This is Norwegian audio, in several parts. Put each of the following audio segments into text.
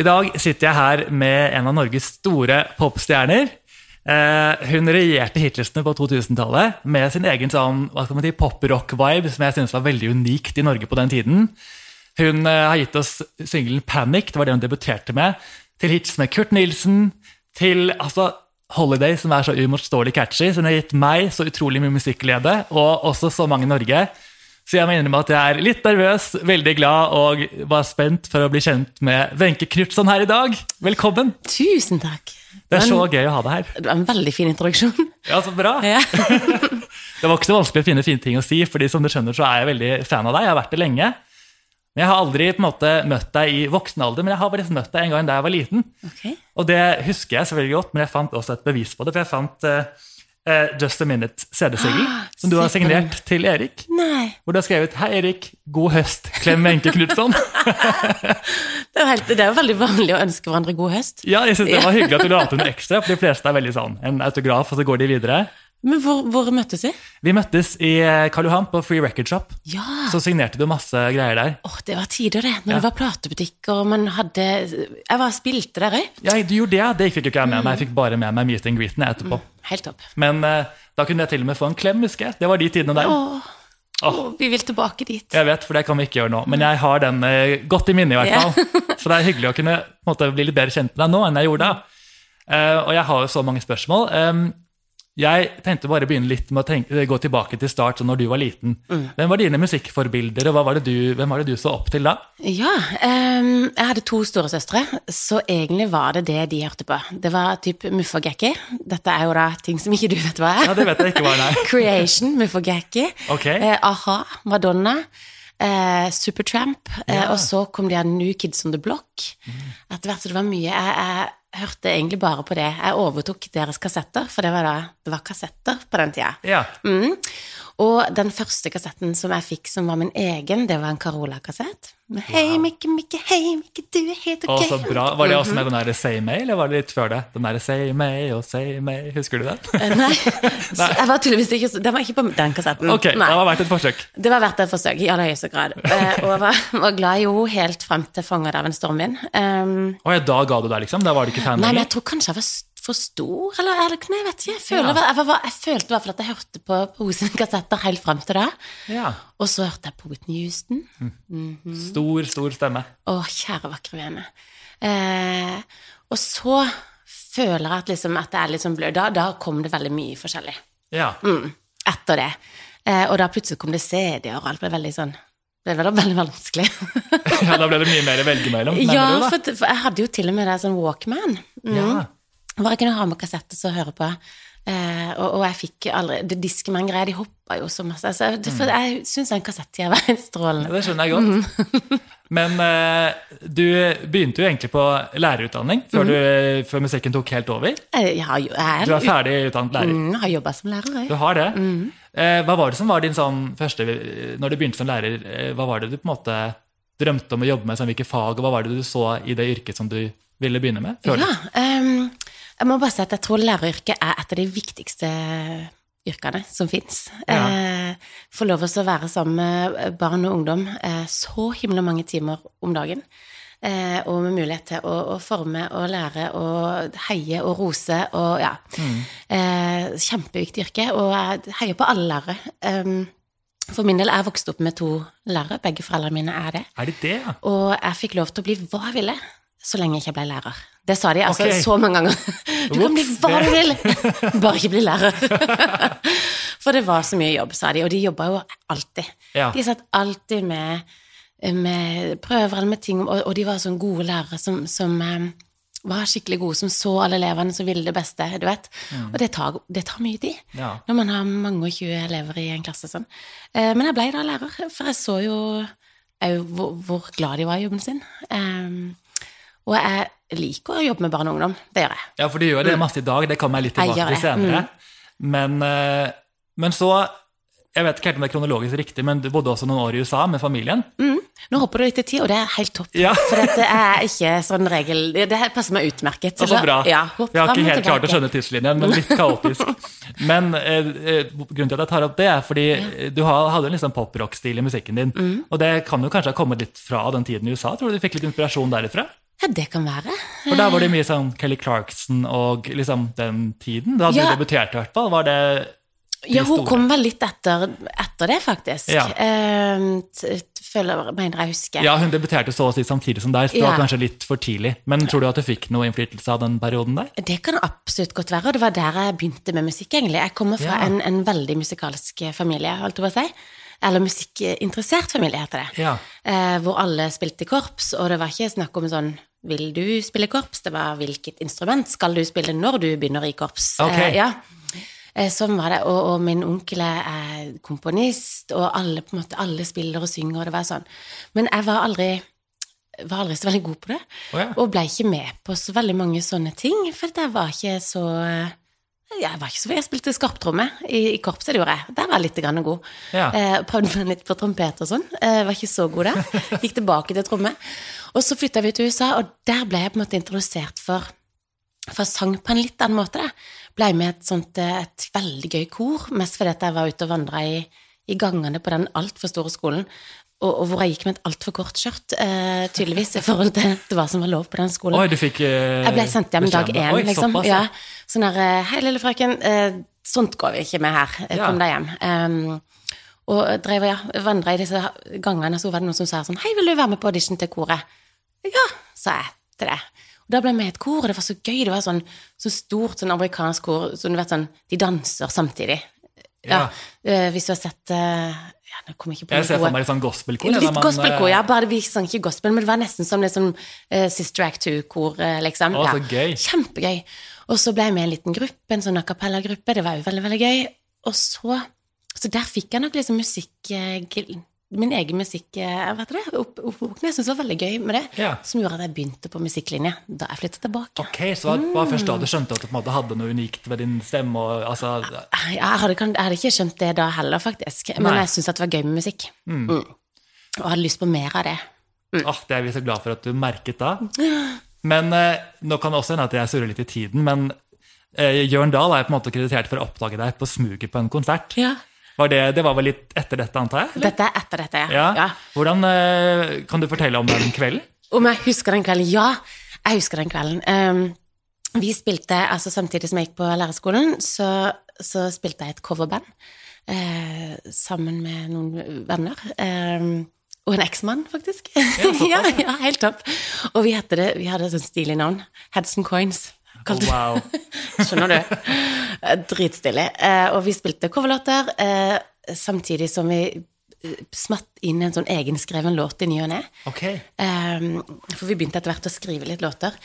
I dag sitter jeg her med en av Norges store popstjerner. Eh, hun regjerte hitlistene på 2000-tallet med sin egen sånn, si, pop-rock-vibe, som jeg synes var veldig unikt i Norge på den tiden. Hun eh, har gitt oss singelen 'Panic', det var det hun debuterte med, til hits med Kurt Nilsen, til altså, 'Holiday', som er så uimotståelig catchy. Så hun har gitt meg så utrolig mye musikklede, og også så mange i Norge. Så jeg må innrømme at jeg er litt nervøs, veldig glad og var spent for å bli kjent med Wenche Knutson her i dag. Velkommen! Tusen takk. Det er så gøy å ha deg her. Det var en veldig fin introduksjon. Ja, så bra. Ja. det var ikke så vanskelig å finne fine ting å si, fordi som du skjønner så er jeg veldig fan av deg. Jeg har vært det lenge. Men jeg har aldri på en måte møtt deg i voksen alder, men jeg har bare liksom møtt deg en gang da jeg var liten. Okay. Og det husker jeg selvfølgelig godt, men jeg fant også et bevis på det. For jeg fant uh, uh, Just a Minute CD-singel, som du har signert til Erik. Nei, Hvor du har skrevet 'Hei, Erik. God høst. Klem Wenche Knutson'. det er, helt, det er jo veldig vanlig å ønske hverandre god høst. ja, jeg synes det var hyggelig at du la til noe ekstra, for de fleste er veldig sånn en autograf, og så går de videre. Men hvor, hvor møttes vi? Vi møttes i eh, Karl Johan på Free Record Shop. Ja, Så signerte du masse greier der. Åh, det var tider det, når Ja. det var platebutikker, og man hadde Jeg var spilte der òg. Ja, du gjorde det, det fikk jo ikke jeg med meg. Jeg fikk bare med meg meet and greeten etterpå. Helt topp. Men uh, da kunne jeg til og med få en klem, husker jeg. Det var de tidene der. Åh, åh, vi vil tilbake dit. Jeg vet, for det kan vi ikke gjøre nå. Men jeg har den eh, godt i minne, i hvert fall. fall. Så det er hyggelig å kunne måte, bli litt bedre kjent med deg nå enn jeg gjorde da. Uh, og jeg har jo så mange spørsmål. Um, jeg tenkte bare å begynne litt med å tenke, gå tilbake til start, så når du var liten. Hvem var dine musikkforbilder, og var det du, hvem var det du så opp til da? Ja, um, jeg hadde to storesøstre, så egentlig var det det de hørte på. Det var typ Muffagekki. Dette er jo da ting som ikke du vet hva er. Ja, Det vet jeg ikke hva det er. Creation, Muffagakki. Ok. Eh, Aha, Madonna. Eh, Supertramp. Eh, Ja. og så kom de av New Kids on the Block. Etter hvert så det var mye. Jeg, jeg hørte egentlig bare på det. Jeg overtok deres kassetter, for det var da det var kassetter på den tida. Ja. Mm. Og den første kassetten som jeg fikk som var min egen, det var en Carola-kassett. Med Hei, Mikke, Mikke, hei, Mikke, du er helt Å, ok. så bra. Var det også med den derre Say May, eller var det litt før det? Den derre Say May og Say May, husker du den? Nei. Nei, så jeg var tydeligvis ikke Den var ikke på den kassetten. Ok, det var verdt et forsøk. Det var verdt et forsøk, i aller høyeste grad. Eh, og jeg var, var glad i henne helt frem til 'Fanget av en stormvind'. Um, Å ja, da ga du deg, liksom? Da var du ikke fan nei, men lenger? jeg tror kanskje jeg var for stor, eller, eller nei, jeg vet ikke. Jeg, føler, Ja. jeg, jeg, jeg følte i hvert fall at jeg hørte på, på henne kassetter helt frem til da. Ja. Og så hørte jeg på Whitney Houston. Stor, stor stemme. Å, kjære vakre vene. Eh, og så føler jeg at, liksom, at det er litt sånn blød. Da, da kom det veldig mye forskjellig Ja. mm, etter det. Eh, og da plutselig kom det CD-er, og alt ble veldig sånn Det ble da veldig vanskelig. ja, da ble det mye mer å velge mellom. ja, du, for, for jeg hadde jo til og med det sånn Walkman. Mm. Ja. Hvor jeg kunne ha med kassetter og høre på. Eh, og, og jeg fikk aldri Det Discman-greia, de hoppa jo så masse. Altså, det, for jeg syns den kassettida var strålende. Ja, det skjønner jeg godt. Men eh, du begynte jo egentlig på lærerutdanning før, du, før musikken tok helt over. Jeg, jeg, har jeg, Du er ferdig utdannet lærer. Mm, har jobba som lærer. jeg. Du har det. Eh, hva var det som var din sånn første Når du begynte som lærer, eh, hva var det du på en måte drømte om å jobbe med? Sånn, hvilke fag, og hva var det du så i det yrket som du ville begynne med? Før Ja, ehm, jeg må bare si at jeg tror læreryrket er et av de viktigste yrkene som fins. Ja. Eh, Få lov til å være sammen med barn og ungdom eh, så himla mange timer om dagen. Eh, og med mulighet til å, å forme og lære og heie og rose og ja. Eh, kjempeviktig yrke, og jeg heier på alle lærere. Um, for min del er jeg vokst opp med to lærere, begge foreldrene mine er det. Er det det, ja? Og jeg fikk lov til å bli hva jeg ville, så lenge jeg ikke ble lærer. Det sa de altså okay. så mange ganger. Du kan bli hva du vil, bare ikke bli lærer. For det var så mye jobb, sa de, og de jobba jo alltid. Ja. De satt alltid med, med prøver eller med ting, og, de var sånn gode lærere som, som eh, var skikkelig gode, som så alle elevene som ville det beste, du vet. Og det tar, det tar mye tid Mm. Ja. når man har mange og 20 elever i en klasse sånn. Eh, men jeg ble da lærer, for jeg så jo òg hvor, hvor glad de var i jobben sin. Um, og jeg liker å jobbe med barn og ungdom. Det gjør jeg. Ja, for du gjør det masse i dag, det kommer jeg litt Mm. Tilbake til senere. Mm. Men, eh, men så Jeg vet ikke helt om det er kronologisk riktig, men du bodde også noen år i USA med familien. Mm, Nå hopper du litt i tid, og det er helt topp. Ja. For dette er ikke sånn regel Det passer meg utmerket. Så så bra. Ja, jeg har ikke helt klart å skjønne tidslinjen, men litt kaotisk. Men eh, eh, grunnen til at jeg tar opp det, er fordi ja. du hadde en liksom poprock-stil i musikken din. Mm. Og det kan jo kanskje ha kommet litt fra den tiden i USA? Tror du du fikk litt inspirasjon derifra? Ja, det kan være. For da var det mye sånn Kelly Clarkson og liksom den tiden. Da hadde Ja. du debutert i hvert fall. Var det Ja, hun store? kom vel litt etter, etter det, faktisk. Ja. Eh, føler, mener jeg husker. Ja, hun debuterte så å si samtidig som deg, så det var kanskje litt for tidlig. Men tror du at du fikk noe innflytelse av den perioden der? Det kan absolutt godt være, og det var der jeg begynte med musikk, egentlig. Jeg kommer fra Ja. en, en veldig musikalsk familie, holdt jeg på å si. Eller musikkinteressert familie, heter det. Ja. Eh, hvor alle spilte korps, og det var ikke snakk om sånn vil du spille korps? Det var hvilket instrument skal du spille når du begynner i korps? Okay. Eh, ja. Eh, Sånn var det, og, og min onkel er komponist, og alle, på en måte, alle spiller og synger, og det var sånn. Men jeg var aldri, var aldri så veldig god på det, oh, ja. og ble ikke med på så veldig mange sånne ting, for jeg var ikke så jeg var ikke så Jeg spilte skarptromme i, i korpset, det gjorde jeg. Der var jeg litt grann god. Ja. Eh, prøvde meg litt på trompet og sånn. Eh, var ikke så god der. Gikk tilbake til tromme. Og så flytta vi til USA, og der ble jeg på en måte introdusert for, for sang på en litt annen måte. Da. Ble med et sånt eh, et veldig gøy kor, mest fordi jeg var ute og vandra i, i gangene på den altfor store skolen. Og, og hvor jeg gikk med et altfor kort skjørt, uh, tydeligvis, i forhold til, til hva som var lov på den skolen. Oi, du fikk Uh, Jeg ble sendt hjem dag én, liksom. såpass, ja. Sånn der eh, Hei, lille frøken, eh, sånt går vi ikke med her. Eh, Ja. Kom deg hjem. Um, og drev og ja, vandra i disse gangene, så var det noen som sa sånn Hei, vil du være med på audition til koret? Ja, sa jeg til det. Og da ble jeg med i et kor, og det var så gøy. Det var sånn så stort sånn amerikansk kor, så du vet sånn De danser samtidig. Ja. eh, hvis du har sett ja, nå kommer jeg ikke på Jeg ser for meg litt sånn gospelkor. Litt man, gospelkor, ja. Bare vi sang ikke gospel, men det var nesten som liksom uh, Sister Act 2-kor, eh, liksom. Å, så gøy. Kjempegøy. Og så ble jeg med i en liten gruppe, en sånn a cappella-gruppe. Det var jo veldig, veldig gøy. Og så Så der fikk jeg nok liksom musikk eh, Min egen musikk eh, Hva heter det? Opp, oppvåkning. Jeg syntes det var veldig gøy med det. Ja. Som gjorde at jeg begynte på musikklinje da jeg flyttet tilbake. Ok, så det var først da du skjønte at du på en måte hadde noe unikt ved din stemme? Og, altså, Jeg hadde, jeg hadde ikke skjønt det da heller, faktisk. Men Nei. jeg syntes at det var gøy med musikk. Mm. Og hadde lyst på mer av det. åh, det er vi så glad for at du merket da. Men eh, nå kan det også hende at jeg surrer litt i tiden, men eh, Jørn Dahl er på en måte kreditert for å oppdage deg på smuget på en konsert. Ja. Var det, det var vel litt etter dette, antar jeg? eller? Dette er etter dette, Ja. ja. Hvordan eh, Kan du fortelle om den kvelden? Om jeg husker den kvelden? Ja, jeg husker den kvelden. Um, vi spilte, altså Samtidig som jeg gikk på lærerskolen, så, så spilte jeg et coverband eh, sammen med noen venner. ehm, og en eksmann, faktisk. ja, ja, helt topp. Og vi, det, vi hadde et sånt stilig navn. Heads and Coins. Oh, wow. Skjønner du? Eh, Dritstilig. Eh, og vi spilte coverlåter, eh, samtidig som vi smatt inn en sånn egenskreven låt i ny og ne. Ok. Eh, for vi begynte etter hvert å skrive litt låter.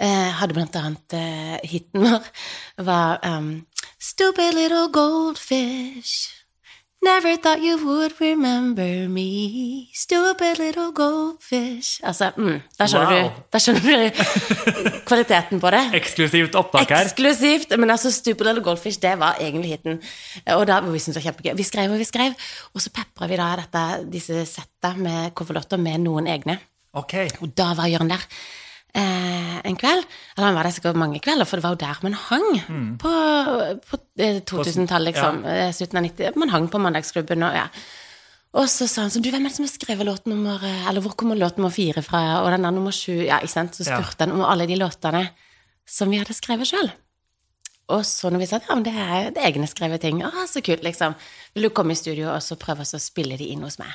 Hadde blant annet eh, hiten vår var um, Stupid little goldfish Never thought you would remember me Stupid little goldfish Altså, mm, der skjønner Wow. du Der skjønner du kvaliteten på det. Eksklusivt opptak her. Eksklusivt! Men altså, Stupid Little Goldfish, det var egentlig hiten. Og da, vi syntes det var kjempegøy. Vi skrev og vi skrev, og så pepra vi da dette, disse setta med coverlåter med noen egne. Ok. Og da var Jørn der eh, en kveld. Eller han var der sikkert mange kvelder, for det var jo der man hang på, på eh, 2000-tallet, liksom. eh, Slutten av 90 Man hang på Mandagsklubben og ja. Og så sa han sånn, du, hvem er det som har skrevet låt nummer eh, Eller hvor kommer låt nummer fire fra, og den der nummer sju? Ja, ikke sant? Så Ja. spurte han om alle de låtene som vi hadde skrevet sjøl. Og så når vi sa ja, men det er, det er egenskrevet ting, ah, så kult, liksom. Vil du komme i studio og så prøve å spille de inn hos meg?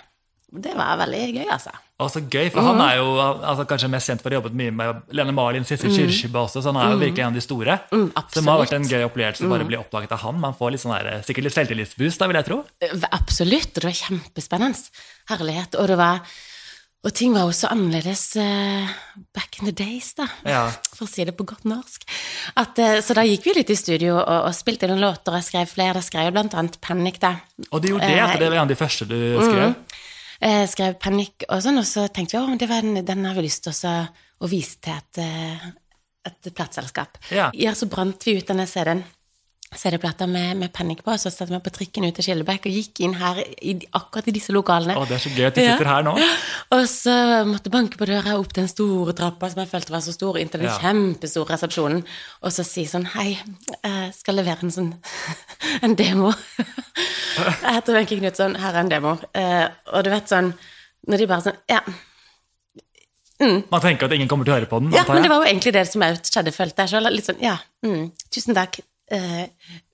Det var veldig gøy, altså. Og så gøy, for han er jo altså, kanskje mest kjent for å ha jobbet mye med Lene Marlin, Sissel Kyrkjebø også, så han er jo virkelig en av de store. så det må ha vært en gøy opplevelse å bare bli oppdaget av han. Man får litt sånn der, sikkert litt selvtillitsboost, da, vil jeg tro. Eh, Absolutt, og det var kjempespennende. Herlighet. Og det var Og ting var jo så annerledes uh, back in the days, da. Ja. For å si det på godt norsk. At, uh, så da gikk vi litt i studio og, og spilte noen låter, og jeg skrev flere. Jeg skrev blant annet Panic, da. Og du gjorde det, Eh, at det var en av de første du skrev. Jeg skrev Panikk og sånn, og så tenkte vi at den, den har vi lyst til å vise til et, eh, et plateselskap. Ja. så brant vi ut denne CD-en CD-plata med, med Panic på, og så satte vi på trikken ut til Skillebekk og gikk inn her i, akkurat i disse lokalene. Å, det er så gøy at de sitter her nå. Og så måtte banke på døra opp den store trappa som jeg følte var så stor, inntil den Ja. kjempestore resepsjonen, og så si sånn Hei, jeg skal levere en sånn en demo. Jeg heter Wenche Knutson, her er en demo. Eh, og du vet sånn Når de bare sånn Ja. Man tenker at ingen kommer til å høre på den. Ja, men det var jo egentlig det som jeg skjedde, følte jeg sjøl. Litt sånn Ja, mm, tusen takk. Eh,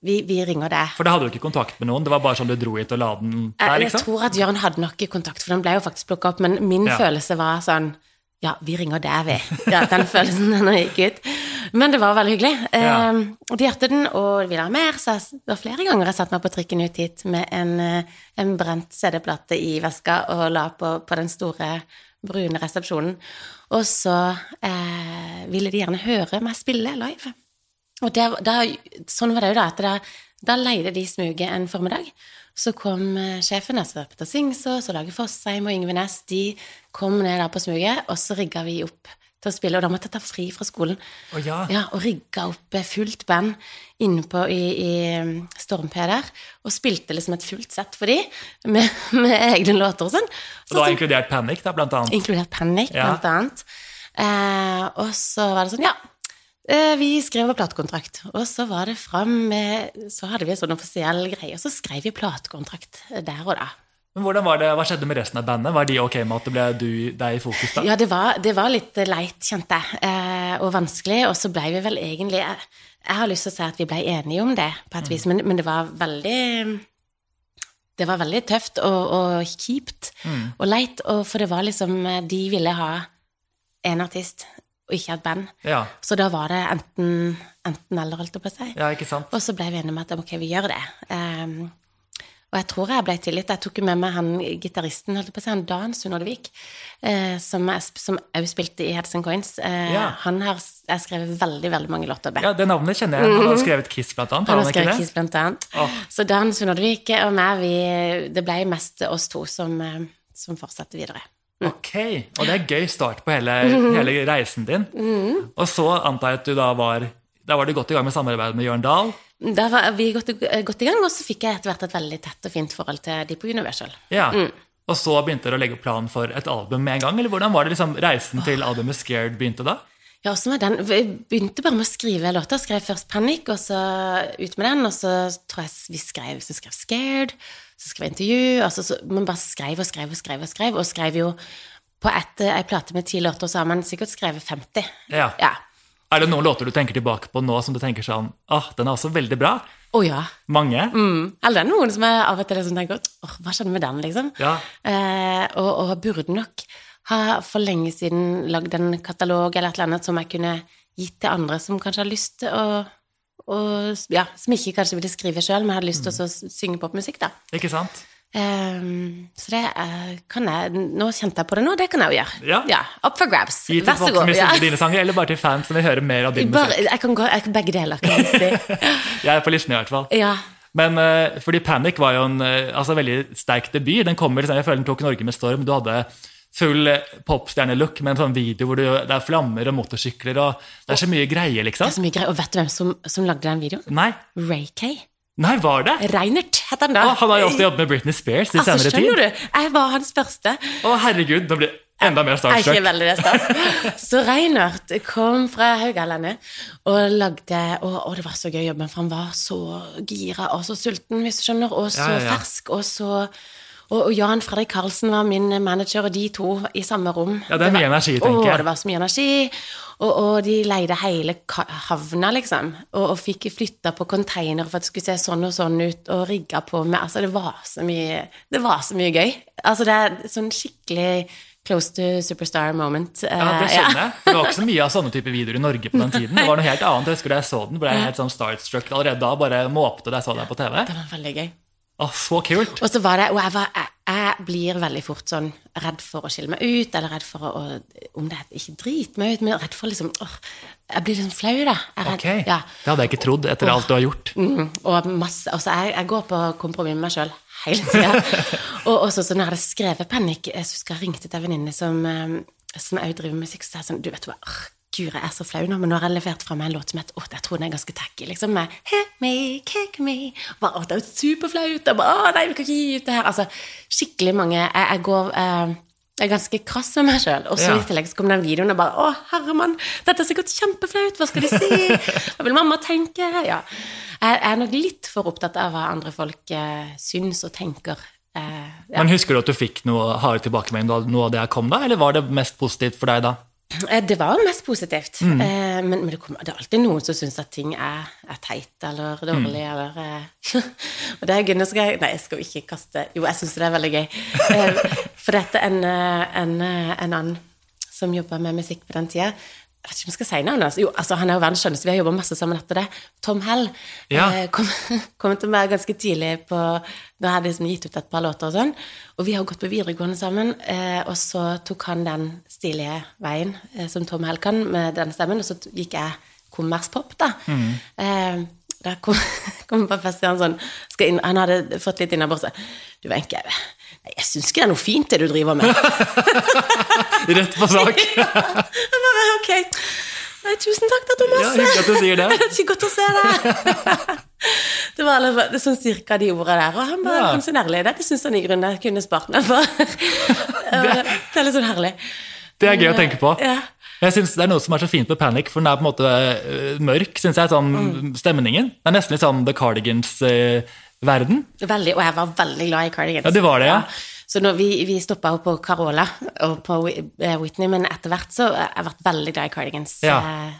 vi, vi ringer deg. For da hadde du ikke kontakt med noen? Det var bare sånn du dro hit og la den der, der, jeg liksom? tror at Jørn hadde nok kontakt, for den ble jo faktisk plukka opp, men min Ja. følelse var sånn Ja, vi ringer deg, vi. Ja, den følelsen den gikk ut. Men det var veldig hyggelig. Ja. Uh, de hørte den og ville ha mer, så jeg, det var flere ganger jeg satte meg på trikken ut hit med en, eh, en brent CD-plate i veska og la på, på den store, brune resepsjonen. Og så uh, ville de gjerne høre meg spille live. Og der, der, sånn var det jo da, at da, da leide de smuget en formiddag. Så kom eh, sjefen, altså Petter Singsås og Lage Fossheim og Yngve Næss, de kom ned der på smuget, og så rigga vi opp til å spille. Og da måtte jeg ta fri fra skolen. Å ja. Ja, og rigga opp eh, fullt band inne på i, i Storm-P der. Og spilte liksom et fullt sett for de, med, med egne låter og sånn. Og da inkludert Panic, da, blant annet. Inkludert Panic, Ja. blant annet. Eh, og så var det sånn, ja, vi skrev vår platekontrakt. Og så var det fram Så hadde vi en sånn offisiell greie, og så skrev vi platekontrakt der og da. Men hvordan var det, Hva skjedde med resten av bandet? Var de ok med at det ble du, deg i fokus da? Ja, det var, det var litt leit, kjente jeg, eh, og vanskelig. Og så blei vi vel egentlig jeg, jeg har lyst til å si at vi blei enige om det, på et vis, men, men det var veldig Det var veldig tøft og, og kjipt og leit, og for det var liksom De ville ha en artist og ikke et band. Ja, Så da var det enten, enten eller, holdt jeg på å si. ja ikke sant? Og så ble vi enige om at ok, vi gjør det. Um, og jeg tror jeg ble tilgitt. Jeg tok med meg han gitaristen, holdt jeg på å si, han Dan Sunnordvik, eh, som jeg- òg spilte i Heads and Coins. Eh, Ja. Han har jeg skrevet veldig, veldig mange låter med. Ja, Det navnet kjenner jeg. Han har skrevet Kiss, blant annet. Han Har skrevet? Kiss, blant annet. Oh. Så Dan Sunnordvik og meg, vi, det ble mest oss to som, eh, som fortsatte videre. Ok, og det er gøy start på hele, hele reisen din. Og så antar jeg at du da var Da var du godt i gang med samarbeidet med Jørn Dahl. Da var vi godt, i- godt i gang, og så fikk jeg etter hvert et veldig tett og fint forhold til de på Universal. Ja. Og så begynte dere å legge planen for et album med en gang? Eller hvordan var det liksom reisen til albumet Scared begynte da? Ja, også var den? Vi begynte bare med å skrive låter. Skrev først Panic, og så ut med den. Og så tror jeg vi skrev, så skrev Scared, så skrev jeg intervju. Altså, så, man bare skrev og skrev og skrev og skrev. Og skrev jo på et, ei plate med ti låter, så har man sikkert skrevet 50. Ja. Ja. Er det noen låter du tenker tilbake på nå som du tenker sånn ah, den er også veldig bra? Å ja. Mange? Mm. Eller det er noen som jeg av og til liksom tenker åh, hva skjedde med den, liksom? Ja. Eh, og, og burde nok ha for lenge siden lagd en katalog eller et eller annet som jeg kunne gitt til andre som kanskje har lyst til å og, ja, Som ikke kanskje ville skrive sjøl, men hadde lyst til å synge popmusikk, da. Ikke sant? Um, så det uh, kan jeg Nå kjente jeg på det nå, det kan jeg jo gjøre. Ja. Up for grabs. Gi Vær så god. Ja. dine sanger, eller bare til fans som vil høre mer av din Bare, musikk. jeg kan gå jeg, begge deler, kan jeg si. Jeg er på listen i hvert fall. Ja. Men uh, fordi Panic var jo en uh, altså, veldig sterk debut. Den kommer, liksom, jeg føler den tok Norge med storm. Du hadde full popstjerne-look med en sånn video hvor du, det er flammer og motorsykler og Det er så mye greier, Det liksom. er så mye greier. Og vet du hvem som, som lagde den videoen? Nei, Ray Kay. Nei var det? Reinert het han da. Å, han har jo også jobbet med Britney Spears i altså, senere skjønner du? Jeg var hans første. Å, herregud, Da blir enda mer starstruck. ikke veldig det stas. Så Reinert kom fra Haugalandet og lagde og, og det var så gøy å jobbe med, for han var så gira og så sulten, hvis du skjønner, og så ja, ja. fersk, og så og, og Jan Fredrik Karlsen var min manager, og de to i samme rom. Ja, det er mye energi, tenker Å, jeg. det var så mye energi. Og, og de leide hele havna, liksom. Og, og fikk flytta på containere for at det skulle se sånn og sånn ut, og rigga på med Altså, det var så mye Det var så mye gøy. Altså, det er sånn skikkelig close to superstar moment. Ja, det Eh, skjønner jeg. Det var ikke så mye av sånne type videoer i Norge på den tiden. Det var noe helt annet. Jeg husker da jeg så den, ble jeg helt sånn starstruck allerede da. Bare måpte da jeg så deg på TV. Det var veldig gøy. Å, så kult. Og så var det Og jeg, var, jeg, jeg blir veldig fort sånn redd for å skille meg ut, eller redd for å, Om det er ikke drite meg ut, men redd for liksom åh, Jeg blir liksom flau, da. Jeg redd, Ok, ja. Det hadde jeg ikke trodd etter alt du har gjort. Mm, og masse Altså, jeg, jeg går på kompromiss med meg sjøl hele tida. og også så når jeg hadde skrevet Panikk, så husker jeg ringte til en venninne som, eh, som også driver med musikk, så sa jeg sånn Du, vet hva, Gud, jeg er så flau nå, men nå har jeg levert fra meg en låt som heter Å, jeg tror den er ganske tacky, liksom. Med Hit me, kick me. Bare, å, det er jo superflaut. Og bare, å, nei, vi kan ikke gi ut det her. Altså, skikkelig mange Jeg, jeg går eh, jeg er ganske krass med meg sjøl. Og så Ja. i tillegg så kom den videoen og bare Å, herremann, dette er sikkert kjempeflaut. Hva skal de si? Hva vil mamma tenke? Ja. Jeg er nok litt for opptatt av hva andre folk eh, syns og tenker. Eh, ja. Men Husker du at du fikk noe harde tilbakemeldinger da noe av det her kom, da? Eller var det mest positivt for deg da? Eh, Det var mest positivt. Mm. Eh, men, men det, kommer- det er alltid noen som syns at ting er, er teit eller dårlig Mm. eller eh, Og det er gøy. Nå skal jeg Nei, jeg skal jo ikke kaste Jo, jeg syns det er veldig gøy. Eh, for dette en, en, en annen som jobba med musikk på den tida. Jeg vet ikke om jeg skal si navnet hans. Jo, altså, han er jo verdens skjønneste. Vi har jobba masse sammen etter det. Tom Hell Ja. kom, kom til meg ganske tidlig på Da hadde jeg liksom gitt ut et par låter og sånn. Og vi har gått på videregående sammen. Og så tok han den stilige veien eh, som Tom Hell kan, med den stemmen, og så gikk jeg kommerspop, da. Eh, da kom, kom han sånn inn, Han hadde fått litt innabords. Du, Wenche, jeg syns ikke det er noe fint, det du driver med. Rett på sak! Jeg bare, ok. Nei, tusen takk da, Thomas. Ja, hyggelig at du sier det. Det er ikke godt å se deg. Det var alle- sånn cirka de ordene der. Og han bare, Ja. han sin ærlighet, det syns han i grunnen jeg kunne spart meg for. Det er litt sånn herlig. Det er gøy å tenke på. Ja. Jeg synes Det er noe som er så fint med Panic, for den er på en måte øh, mørk, synes jeg. sånn Mm. Stemningen. Det er nesten litt sånn The Cardigans-verden. Veldig, og jeg var veldig glad i Cardigans. Ja, det var det, ja. Så når vi, vi stoppa jo på Carola og på eh, Whitney, men etter hvert så har jeg vært veldig glad i Cardigans. Ja. Eh,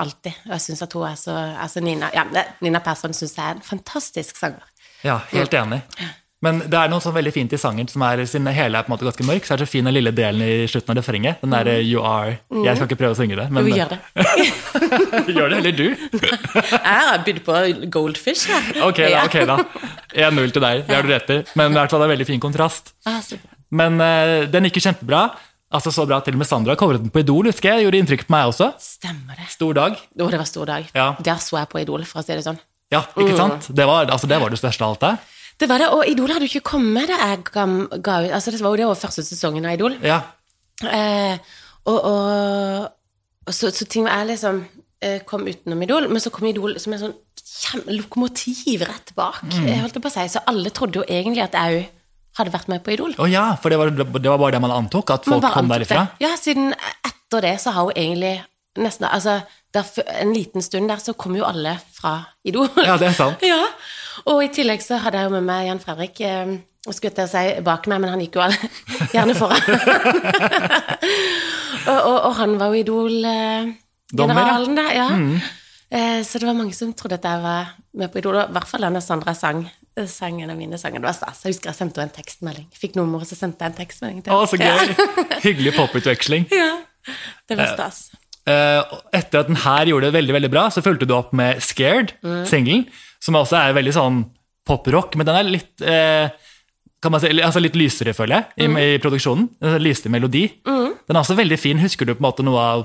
alltid. Og jeg syns at hun er så altså Nina, ja, Nina Persson syns jeg er en fantastisk sanger. Ja, helt enig. Men det er noe sånn veldig fint i sangen, som er siden hele er på en måte ganske mørk, så er det så fin den lille delen i slutten av refrenget. Den derre you are Jeg skal ikke prøve å synge det, men Jo, gjør det. gjør det heller du. Jeg har bydd på Goldfish jeg. Ok, da. Ok da 1-0 til deg, det har du rett i. Men i hvert fall det er veldig fin kontrast. Ah. Men uh, den gikk jo kjempebra. Altså Så bra til og med Sandra covret den på Idol, husker jeg. Gjorde inntrykk på meg også. Stemmer det. Stor dag. Å, det var stor dag. Ja. Der så jeg på Idol, for å si det sånn. Ja, ikke sant? Det var, altså, det var det største av alt der. Det var det, og Idol hadde jo ikke kommet da jeg ga, ut Altså, det var jo det var første sesongen av Idol. Ja, Eh, og, og, og så, så ting var jeg liksom eh, kom utenom Idol, men så kom Idol som en sånn lokomotiv rett bak. Jeg holdt på å si, Så alle trodde jo egentlig at jeg òg hadde vært med på Idol. Å ja, for det var, det var bare det man antok, at folk kom derifra. Det. Ja, siden etter det så har hun egentlig nesten Altså, der, en liten stund der så kom jo alle fra Idol. Ja, det er sant. Ja, og i tillegg så hadde jeg jo med meg Jan Fredrik, eh, og skulle til å si bak meg, men han gikk jo gjerne foran. og, og, og han var jo. Mm. Idol-generalen der, ja. Eh, så det var mange som trodde at jeg var med på Idol, og i hvert fall da Sandra sang, sangen av mine sanger. Det var stas. Jeg husker jeg sendte henne en tekstmelding. Fikk nummeret, så sendte jeg en tekstmelding til Å, henne. så gøy! Hyggelig poputveksling. Ja, det var stas. Eh, etter at den her gjorde det veldig veldig bra, så fulgte du opp med Scared, Mm. singelen, som også er veldig sånn poprock, men den er litt eh, kan man si, altså litt lysere, føler jeg, i, Mm. i produksjonen. Lysere melodi. Den er også veldig fin. Husker du på en måte noe av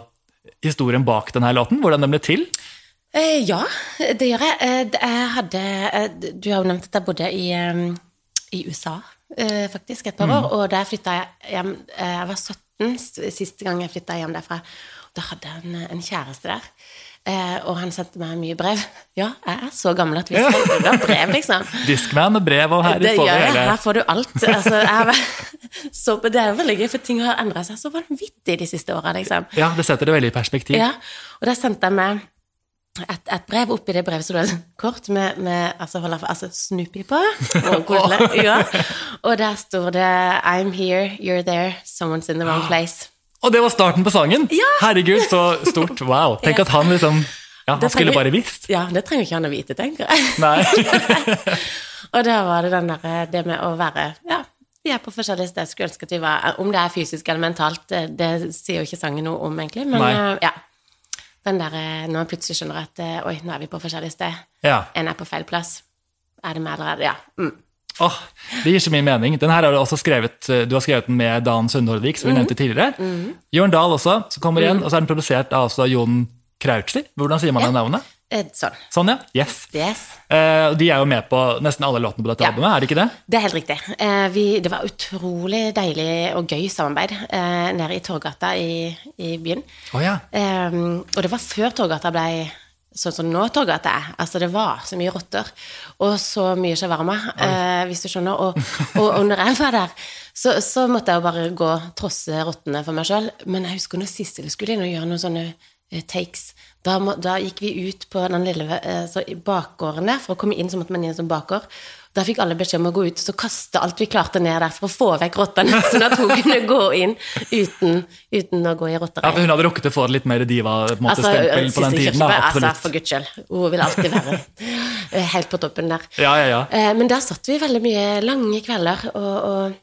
historien bak denne låten? Hvordan den ble til? Eh, ja, det gjør jeg. Eh, jeg hadde eh, Du har jo nevnt at jeg bodde i, eh, i USA, eh, faktisk, et par år. Og da jeg flytta hjem Jeg var 17 siste gang jeg flytta hjem derfra. Da hadde jeg en, en kjæreste der. Eh, og han sendte meg mye brev. Ja, jeg er så gammel at vi sender brev, liksom. Discman og brev, og her Det får du hele Her får du alt. Altså, jeg så, det er jo veldig gøy, for ting har endra seg så vanvittig de siste åra, liksom. Ja, det setter det veldig i perspektiv. Ja, og da sendte jeg meg et, et brev. Oppi det brevet så det kort med, med altså, hold deg altså Snoopy på. Og, ja. og der står det I'm here, you're there, someone's in the wrong place. Og det var starten på sangen! Ja! Herregud, så stort. Wow. Tenk at han liksom Ja, han skulle bare visst. Ja, det trenger ikke han å vite, tenker jeg. Nei. Og da var det der, det med å være Ja, vi er på forskjellige steder. Skulle ønske at vi var Om det er fysisk eller mentalt, det, det sier jo ikke sangen noe om, egentlig. Men Nei. eh, ja. Den der eh, når man plutselig skjønner at eh, oi, nå er vi på forskjellige steder. Ja. En er på feil plass. Er det meg, eller er det Ja. Mm. Åh, det gir så mye mening. Den her har Du også skrevet eh, Du har skrevet den med Dan Sundhordvik, som vi nevnte tidligere. Jørn Dahl også, som kommer igjen, og så er den produsert av altså Jon Krautli. Hvordan sier man det navnet? Eh, Sånn. Sånn, ja. Yes. Yes. Uh, de er jo med på nesten alle låtene på dette Ja. albumet, er det ikke det? Det er helt riktig. Uh, vi, det var utrolig deilig og gøy samarbeid uh, nede i Torgata i, i byen. Oh, ja. Eh, og det var før Torgata ble sånn som nå Torgata er. Altså, det var så mye rotter og så mye shawarma, eh, hvis du skjønner. Og, og, og når jeg var der, så, så måtte jeg jo bare gå trosse rottene for meg sjøl. Men jeg husker når Sissel skulle inn og gjøre noen sånne eh, takes. Da, må, da gikk vi ut på den lille eh, så bakgården der. For å komme inn så måtte man inn som bakgård. Da fikk alle beskjed om å gå ut og kaste alt vi klarte ned der for å få vekk rottene, sånn at hun kunne gå inn uten, uten å gå i ja, rottereir. for Hun hadde rukket å få litt mer diva-stempel Altså, på den tiden. Da, altså, for guds skyld. Hun vil alltid være helt på toppen der. Ja, ja, ja. Eh, Men der satt vi veldig mye lange kvelder og, og,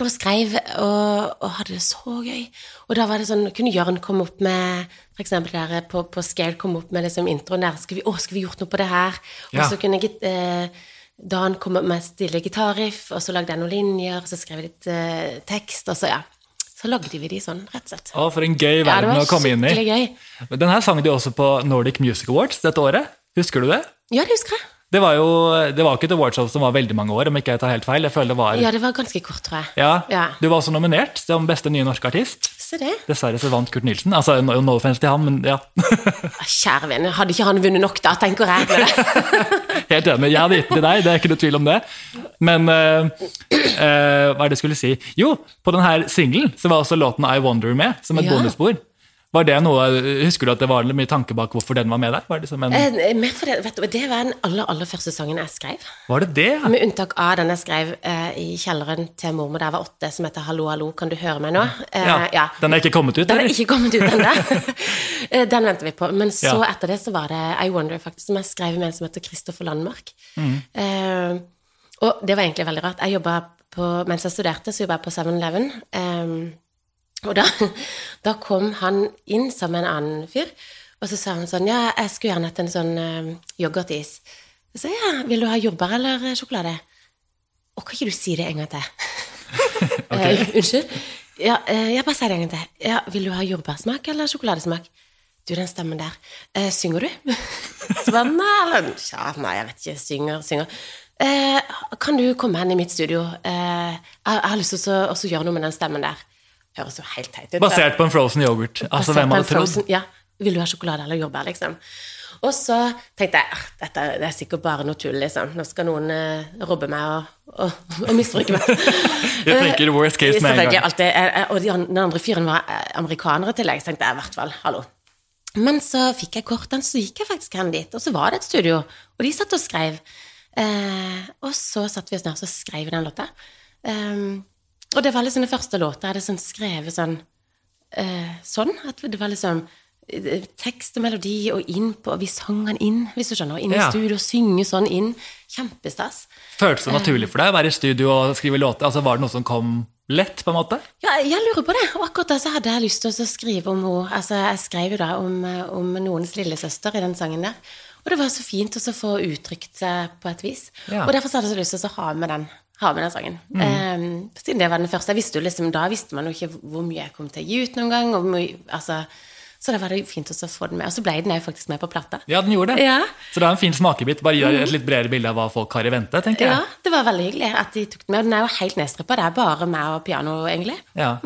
og skrev og, og hadde det så gøy. Og da var det sånn, kunne Jørn komme opp med for eksempel der på, på Scale komme opp med liksom introen der. Skal vi, å, skal vi gjort noe på det her? Og Ja. så kunne jeg eh, Dan han opp med stille gitarriff, og så lagde jeg noen linjer, og så skrev jeg litt eh, tekst, og så ja. Så lagde vi de sånn, rett og slett. Å, for en gøy verden ja, å komme inn i. gøy. Den her sang de også på Nordic Music Awards dette året. Husker du det? Ja, det husker jeg. Det var jo det var ikke et awardshow som var veldig mange år, om ikke jeg tar helt feil. Jeg føler det var Ja, det var ganske kort, tror jeg. Ja, Ja. Du var også nominert som beste nye norske artist. Se det. Dessverre så vant Kurt Nilsen. Altså, no, no offense til han, men ja. Kjære venner, hadde ikke han vunnet nok da, tenker jeg. Helt enig. Jeg hadde gitt den til deg, det er ikke noe tvil om det. Men uh, uh, hva er det jeg skulle si? Jo, på denne singelen så var også låten I Wonder med, som et Ja. bonusspor. Var det noe, Husker du at det var mye tanke bak hvorfor den var med der? Var det, en, Eh, mer for det, vet du, det var den aller, aller første sangen jeg skrev. var det det? Med unntak av den jeg skrev eh, i kjelleren til mormor da jeg var åtte, som heter Hallo, hallo, kan du høre meg nå? Eh, Ja, ja. Den er ikke kommet ut? Den er ikke kommet ut ennå. Eh, den venter vi på. Men så Ja. etter det så var det I Wonder, faktisk, som jeg skrev med en som heter Kristoffer Landmark. Mm. Eh, og det var egentlig veldig rart. Jeg på, Mens jeg studerte, så jobba jeg på 7-Eleven. Eh, og da, da kom han inn som en annen fyr, og så sa han sånn Ja, jeg skulle gjerne hatt en sånn uh, yoghurtis. Jeg sa ja, vil du ha jordbær eller sjokolade? Å, kan ikke du si det en gang til? Eh, unnskyld? Ja, uh, jeg bare sier det en gang til. Ja, vil du ha jordbærsmak eller sjokoladesmak? Du, den stemmen der. Uh, synger du? Så bare nei, eller ja, nei, jeg vet ikke. Synger, synger. Eh, kan du komme hen i mitt studio? Eh, jeg har lyst til å gjøre noe med den stemmen der. Høres jo helt teit ut. Basert på en frozen yoghurt. Altså, hvem hadde trodd? Ja. Vil du ha sjokolade eller jordbær, liksom? Og så tenkte jeg "Ah, dette det er sikkert bare noe tull, liksom. Nå skal noen eh, robbe meg og, og, og misbruke meg. Jeg tenker worst case med en gang. alltid. eh, eh, Og de den andre fyren var amerikanere tillegg, så tenkte jeg i hvert fall hallo. Men så fikk jeg kortene, så gikk jeg faktisk hen dit, og så var det et studio, og de satt og skrev. Eh, og så satt vi oss ned og så skrev den låta. Um, og det var liksom den første låta jeg hadde sånn skrevet sånn eh, sånn. At det var liksom eh, tekst og melodi og inn på Og vi sang den inn, hvis du skjønner. Inn i Ja. studio og synge sånn inn. Kjempestas. Føltes det naturlig for deg å være i studio og skrive låter? Altså, var det noe som kom lett, på en måte? Ja, jeg lurer på det. Og akkurat da så hadde jeg lyst til å skrive om henne. Altså, jeg skrev jo da om, eh, om noens lillesøster i den sangen der. Og det var så fint å få uttrykt seg på et vis. Ja. Og derfor så hadde jeg så lyst til å ha med den, ha med den sangen. Eh, siden det var den første. Visste liksom, Da visste man jo ikke hvor mye jeg kom til å gi ut noen gang. Mye, altså, så da var det fint å få den med. Og så ble den jo faktisk med på plata. Ja, den gjorde det. Ja. Så det er en fin smakebit. Bare gjør et litt bredere bilde av hva folk har i vente, tenker jeg. Ja, det var veldig hyggelig at de tok den med. Og den er jo helt nedstrippa. Det er bare meg og piano, egentlig. Ja.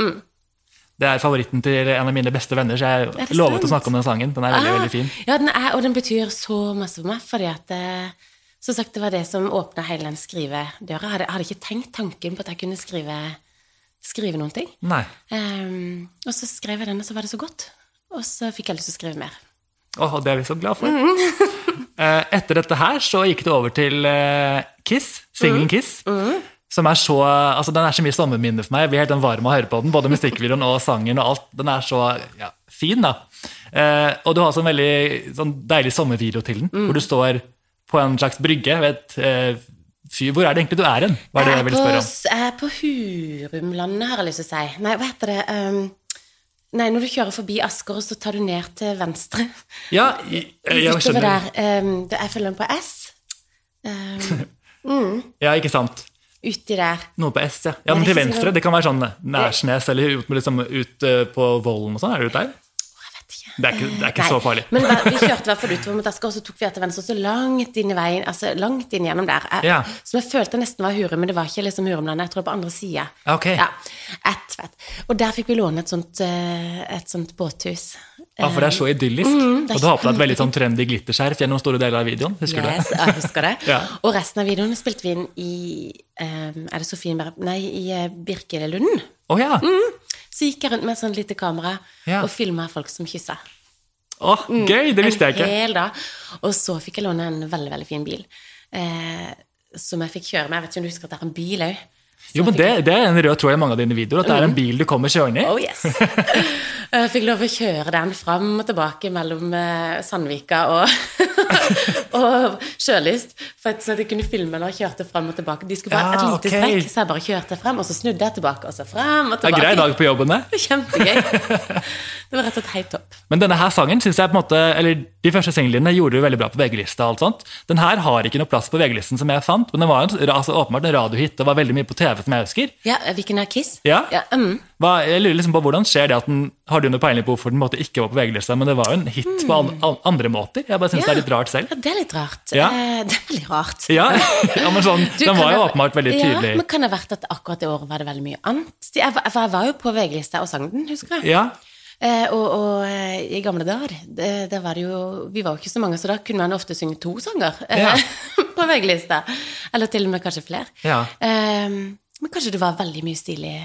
Det er favoritten til en av mine beste venner, så jeg lovet å snakke om den sangen. Den er veldig, Ah, veldig fin. Ja, den er, og den betyr så masse for meg, fordi at eh, Som sagt, det var det som åpna hele den skrivedøra. Jeg hadde, hadde ikke tenkt tanken på at jeg kunne skrive, skrive noen ting. Nei. Um, og så skrev jeg den, og så var det så godt. Og så fikk jeg lyst til å skrive mer. Åh, det er vi så glad for. Mm. Etter dette her så gikk det over til eh, Kiss, singelen Mm. Kiss. Som er så, altså Den er så mye sommerminne for meg. Jeg blir helt den varm av å høre på den. Både musikkvideoen og sangen og alt. Den er så ja, fin, da. Eh, og du har også en veldig sånn deilig sommervideo til den, Mm. hvor du står på en slags brygge ved et eh, fyr. Hvor er det egentlig du er hen? Hva er det jeg vil spørre om? jeg er på Hurumlandet, har jeg lyst til å si. Nei, hva heter det? Um, nei, når du kjører forbi Asker, så tar du ned til venstre. Ja, jeg, jeg skjønner. der. um, det- jeg følger den på S. Ehm, Ja, ikke sant. uti der. Noe på S, ja. ja men til venstre. Det kan være sånn Nærsnes eller ut, liksom, ut eh, på Vollen og sånn. Er du ute der? Å, jeg vet ikke. Det er ikke, det er ikke så farlig. Men vi kjørte i hvert fall utover mot Asker, og så tok vi etter venstre, så langt inn i veien, altså langt inn gjennom der. Jeg, Ja. Som jeg følte nesten var Hurum, men det var ikke liksom Hurumlandet, jeg tror det var på andre sida. Ok. Ja, Et. Og der fikk vi låne et sånt, eh, et sånt båthus. Ja, for det er så idyllisk. Mm, er og du har på deg et veldig sånn trendy glitterskjerf gjennom store deler av videoen. Husker Yes, du det? jeg husker det. Ja. Og resten av videoen spilte vi inn i eh, Er det Sofienberg Nei, i eh, Birkelunden. Å ja! Så gikk jeg rundt med et sånt lite kamera Ja. og filma folk som kyssa. Å, gøy! Det visste jeg ikke. En hel dag. Og så fikk jeg låne en veldig, veldig fin bil. Eh, som jeg fikk kjøre med. Jeg vet ikke om du husker at det er en bil òg? Jo, men det, det er en rød tråd i mange av dine videoer, at det er en bil du kommer kjørende i. Oh yes! Jeg fikk lov å kjøre den fram og tilbake mellom eh, Sandvika og, og Sjølyst, for at, sånn at jeg kunne filme når jeg kjørte fram og tilbake. De skulle bare Ja, et lite okay. strekk, så jeg bare kjørte frem, og så snudde jeg tilbake, og så frem og tilbake. Det er grei dag på jobben, det. Kjempegøy. Det var rett og slett helt topp. Men denne her sangen synes jeg på en måte, eller de første singlene gjorde du veldig bra på VG-lista. og alt sånt. Den her har ikke noe plass på VG-listen som jeg fant, men den var en, altså, åpenbart en radiohit og var veldig mye på TV som jeg husker. Ja, hvilken er Kiss? Ja. ja um. Hva, jeg lurer liksom på Hvordan skjer det at den Har du noe peiling på hvorfor den måtte ikke var på VG-lista, men det var jo en hit på an, an, andre måter? Jeg bare synes det er litt rart selv. Ja, det er litt rart. Ja. Eh, det er veldig rart. Ja, ja men sånn, Du, Den var jo åpenbart veldig tydelig. Ja, men kan det ha vært at akkurat det året var det veldig mye annet? Jeg, jeg, for jeg var jo på VG-lista og sang den, husker jeg. Ja, Eh, og, og eh, i gamle dager, det, det var det jo Vi var jo ikke så mange, så da kunne man ofte synge to sanger eh, Ja. på VG-lista. Eller til og med kanskje flere. Ja. Eh, men kanskje det var veldig mye stil i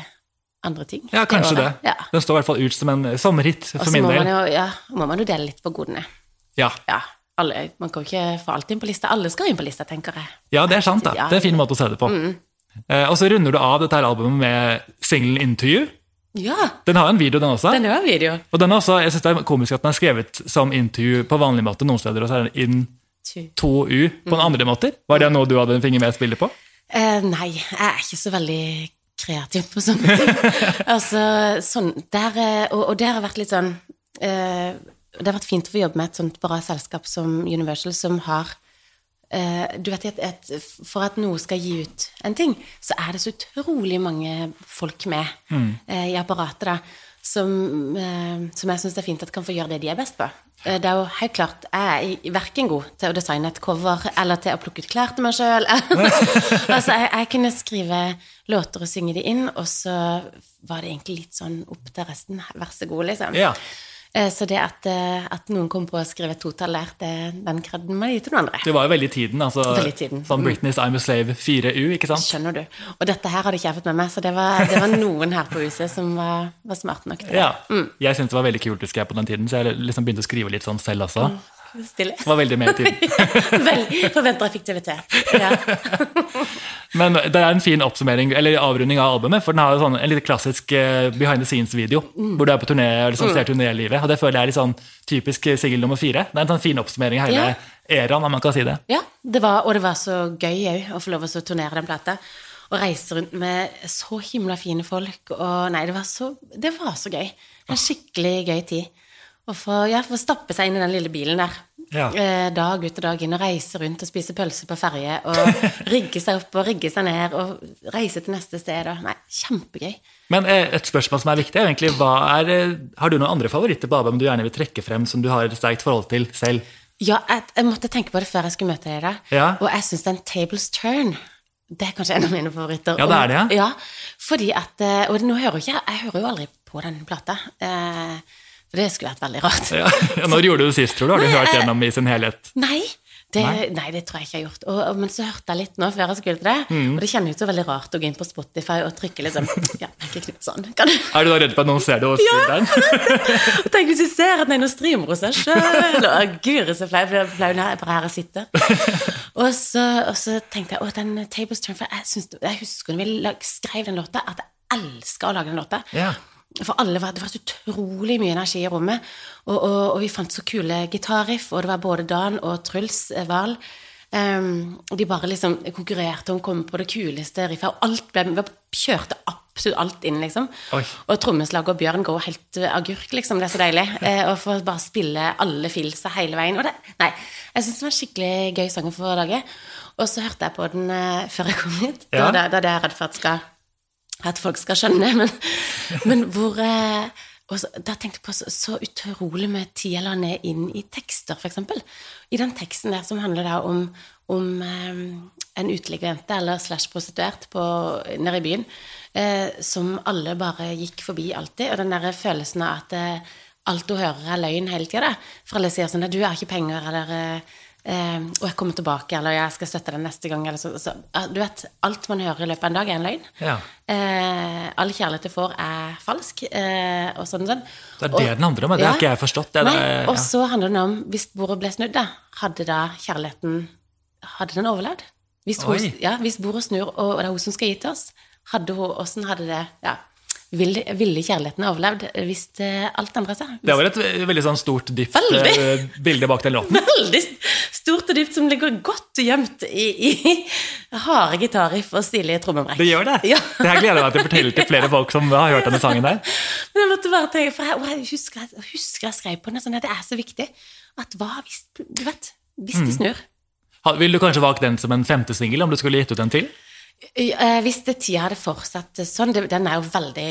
andre ting. ja kanskje det. det. Ja. Den står i hvert fall ut som en sommerhit for så min del. jo ja, må man jo dele litt på godene. Ja. Ja, alle, man kan jo ikke få alt inn på lista. Alle skal inn på lista, tenker jeg. ja, det er sant. da. Mm. Det er en fin måte å se det på. Eh, og så runder du av dette her albumet med singelen «Interview». Ja, Den har en video, den også. den er jo video. Og den er også, jeg synes det er komisk at den er skrevet som «Interview» på vanlig måte noen steder, og så er den in 2U på en andre måter. Var det noe du hadde en finger med i spillet på? Eh, nei, jeg er ikke så veldig kreativ på sånne ting. altså, sånn, der, eh, og, og det har vært litt sånn eh, Det har vært fint å få jobbe med et sånt bra selskap som Universal, som har eh, du vet at, et, For at noe skal gi ut en ting, så er det så utrolig mange folk med eh, i apparatet da, som, eh, som jeg syns er fint at kan få gjøre det de er best på. Eh, Det er jo helt klart, Jeg er verken god til å designe et cover eller til å plukke ut klær til meg sjøl. altså, jeg, jeg kunne skrive låter og synge de inn, og så var det egentlig litt sånn opp til resten. Vær så god, liksom. Ja. Eh, Så det at, eh, at noen kom på å skrive et totall der, det- den kredden må jeg gi til noen andre. Det var jo veldig tiden. altså Veldig tiden. Sånn Britneys I'm a Slave 4U, ikke sant? Skjønner du. Og dette her hadde ikke jeg fått med meg, så det var, det var noen her på huset som var, var smart nok til det. Ja. Jeg syntes det var veldig kult å skrive på den tiden, så jeg liksom begynte å skrive litt sånn selv også. Stille. Det var veldig med i tiden. Veldig forventer effektivitet. Ja. Men det er en fin oppsummering, eller avrunding av albumet, for den har jo sånn, en litt klassisk eh, behind the scenes-video, hvor du er på turné og liksom ser turnélivet. Og det føler jeg er litt sånn typisk singel nummer fire. Det er en sånn fin oppsummering av hele Ja. eraen, om man kan si det. Ja, det var, og det var så gøy òg å få lov til å turnere den plata. Og reise rundt med så himla fine folk. Og nei, det var så, det var så gøy. En skikkelig gøy tid. Å få, ja, få stappe seg inn i den lille bilen der. Ja. Eh, dag ut og dag inn og reise rundt og spise pølse på ferje. Og rigge seg opp og rigge seg ned og reise til neste sted. Og, nei, kjempegøy. Men eh, et spørsmål som er viktig, er egentlig hva er, eh, har du noen andre favoritter på albumet du gjerne vil trekke frem, som du har et sterkt forhold til selv? Ja, jeg, jeg måtte tenke på det før jeg skulle møte deg. da. Ja. Og jeg syns den Tables Turn det er kanskje en av mine favoritter. Ja, det er det, ja. ja. Fordi at, eh, Og nå hører jeg Jeg hører jo aldri på den plata. Eh, det skulle vært veldig rart. Ja. Ja, Når gjorde du det sist, tror du? Har du hørt gjennom i sin helhet? Nei, det, Nei. nei. det tror jeg ikke jeg har gjort. Og, og, men så hørte jeg litt nå før jeg skulle til det, Mm. og det kjennes jo så veldig rart å gå inn på Spotify og trykke liksom Ja, Wenche Knutson. Kan du Er du da redd for at noen ser det hos spilleren? Og Tenk hvis du ser at den streamer hos seg sjøl! Guri, så flau jeg er. jeg bare her og sitter. Og så, og så tenkte jeg å, den Tables Turn For jeg, synes, jeg husker når vi skrev den låta, at jeg elska å lage den låta. Ja. For alle var, det var så utrolig mye energi i rommet. Og, og, og vi fant så kule gitarriff, og det var både Dan og Truls eh, Wahl. Um, de bare liksom konkurrerte om å komme på det kuleste riffet, og alt ble, vi kjørte absolutt alt inn, liksom. Oi. Og trommeslaget og Bjørn går helt eh, agurk, liksom. Det er så deilig. Eh, å få bare spille alle filsa hele veien. Og det, nei, jeg syns det var en skikkelig gøy sang få lage. Og så hørte jeg på den uh, før jeg kom hit. Ja. Da, da, da er jeg redd for at, skal, at folk skal skjønne. Men, men hvor, eh, og så, da tenkte jeg på så, så utrolig mye tid jeg la ned inn i tekster, eksempel. I den teksten der som handler da om, om eh, en uteliggerjente, eller slash prostituert, nede i byen, eh, som alle bare gikk forbi alltid. Og den der følelsen av at eh, alt hun hører, er løgn hele tida. For alle sier sånn at 'du har ikke penger', eller eh, eh, 'og jeg kommer tilbake', eller 'jeg skal støtte deg neste gang', eller så, så. Du vet, alt man hører i løpet av en dag, er en løgn. Ja. Eh, all kjærlighet du får, er falsk. Eh, og sånn og sånn. Det er det den handler om, det Ja. har ikke jeg forstått. Det, Nei, det, og så handler det om hvis bordet ble snudd, da, hadde da kjærligheten Hadde den overlevd? Hvis, hun, ja, hvis bordet snur, og det er hun som skal gi til oss, hadde hun, åssen hadde det ja, ville, ville kjærligheten overlevd hvis eh, alt endra seg? det var et veldig sånn stort, dypt Veldig. eh, bilde bak den låten. Veldig stort og dypt som ligger godt gjemt i, i harde gitarriff og stilige trommebrekk. Det gjør det. Ja. Det her gleder jeg meg til å fortelle til flere folk som har hørt denne sangen der. Men jeg måtte bare tenke, for jeg, jeg husker, jeg husker jeg skrev på den, sånn at det er så viktig. At hva hvis Du vet, hvis Mm. de snur. Ha- Vil du kanskje valgt den som en femte singel, om du skulle gitt ut en til? Eh, Hvis det tida hadde fortsatt sånn det, Den er jo veldig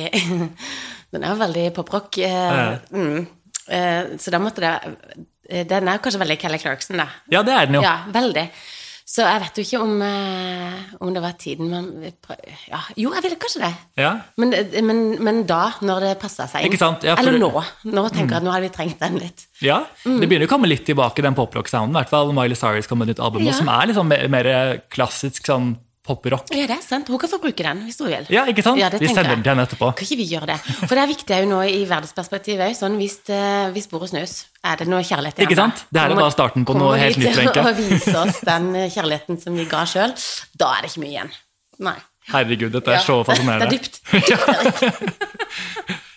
Den er jo veldig poprock. Eh, Ja. mm, eh, så da måtte det Den er jo kanskje veldig Kelly Clarkson, da. Ja, det er den jo. Ja, veldig. Så jeg vet jo ikke om, om det var tiden man ja, Jo, jeg ville kanskje det. Ja. Men, men, men da, når det passa seg inn. Ikke sant? Ja, Eller nå. Nå tenker jeg at nå hadde vi trengt den litt. Ja, Det begynner å komme litt tilbake, den poprock-sounden. I hvert fall Miley Cyrus kom med et nytt album Ja. som er liksom mer, mer klassisk sånn poprock. Ja, det er sant. Hun kan få bruke den hvis hun vil. Ja, ikke sant? Ja, Vi sender den til henne etterpå. Kan ikke vi gjøre det? For det er viktig jo nå i verdensperspektivet òg. Sånn, hvis, det- hvis bordet snus, er det noe kjærlighet igjen Ikke sant? Det her er bare starten på noe helt nytt, Wenche. kommer vi til å vise oss den kjærligheten som vi ga sjøl, da er det ikke mye igjen. Nei. Herregud, dette er Ja. så fascinerende. Det er dypt.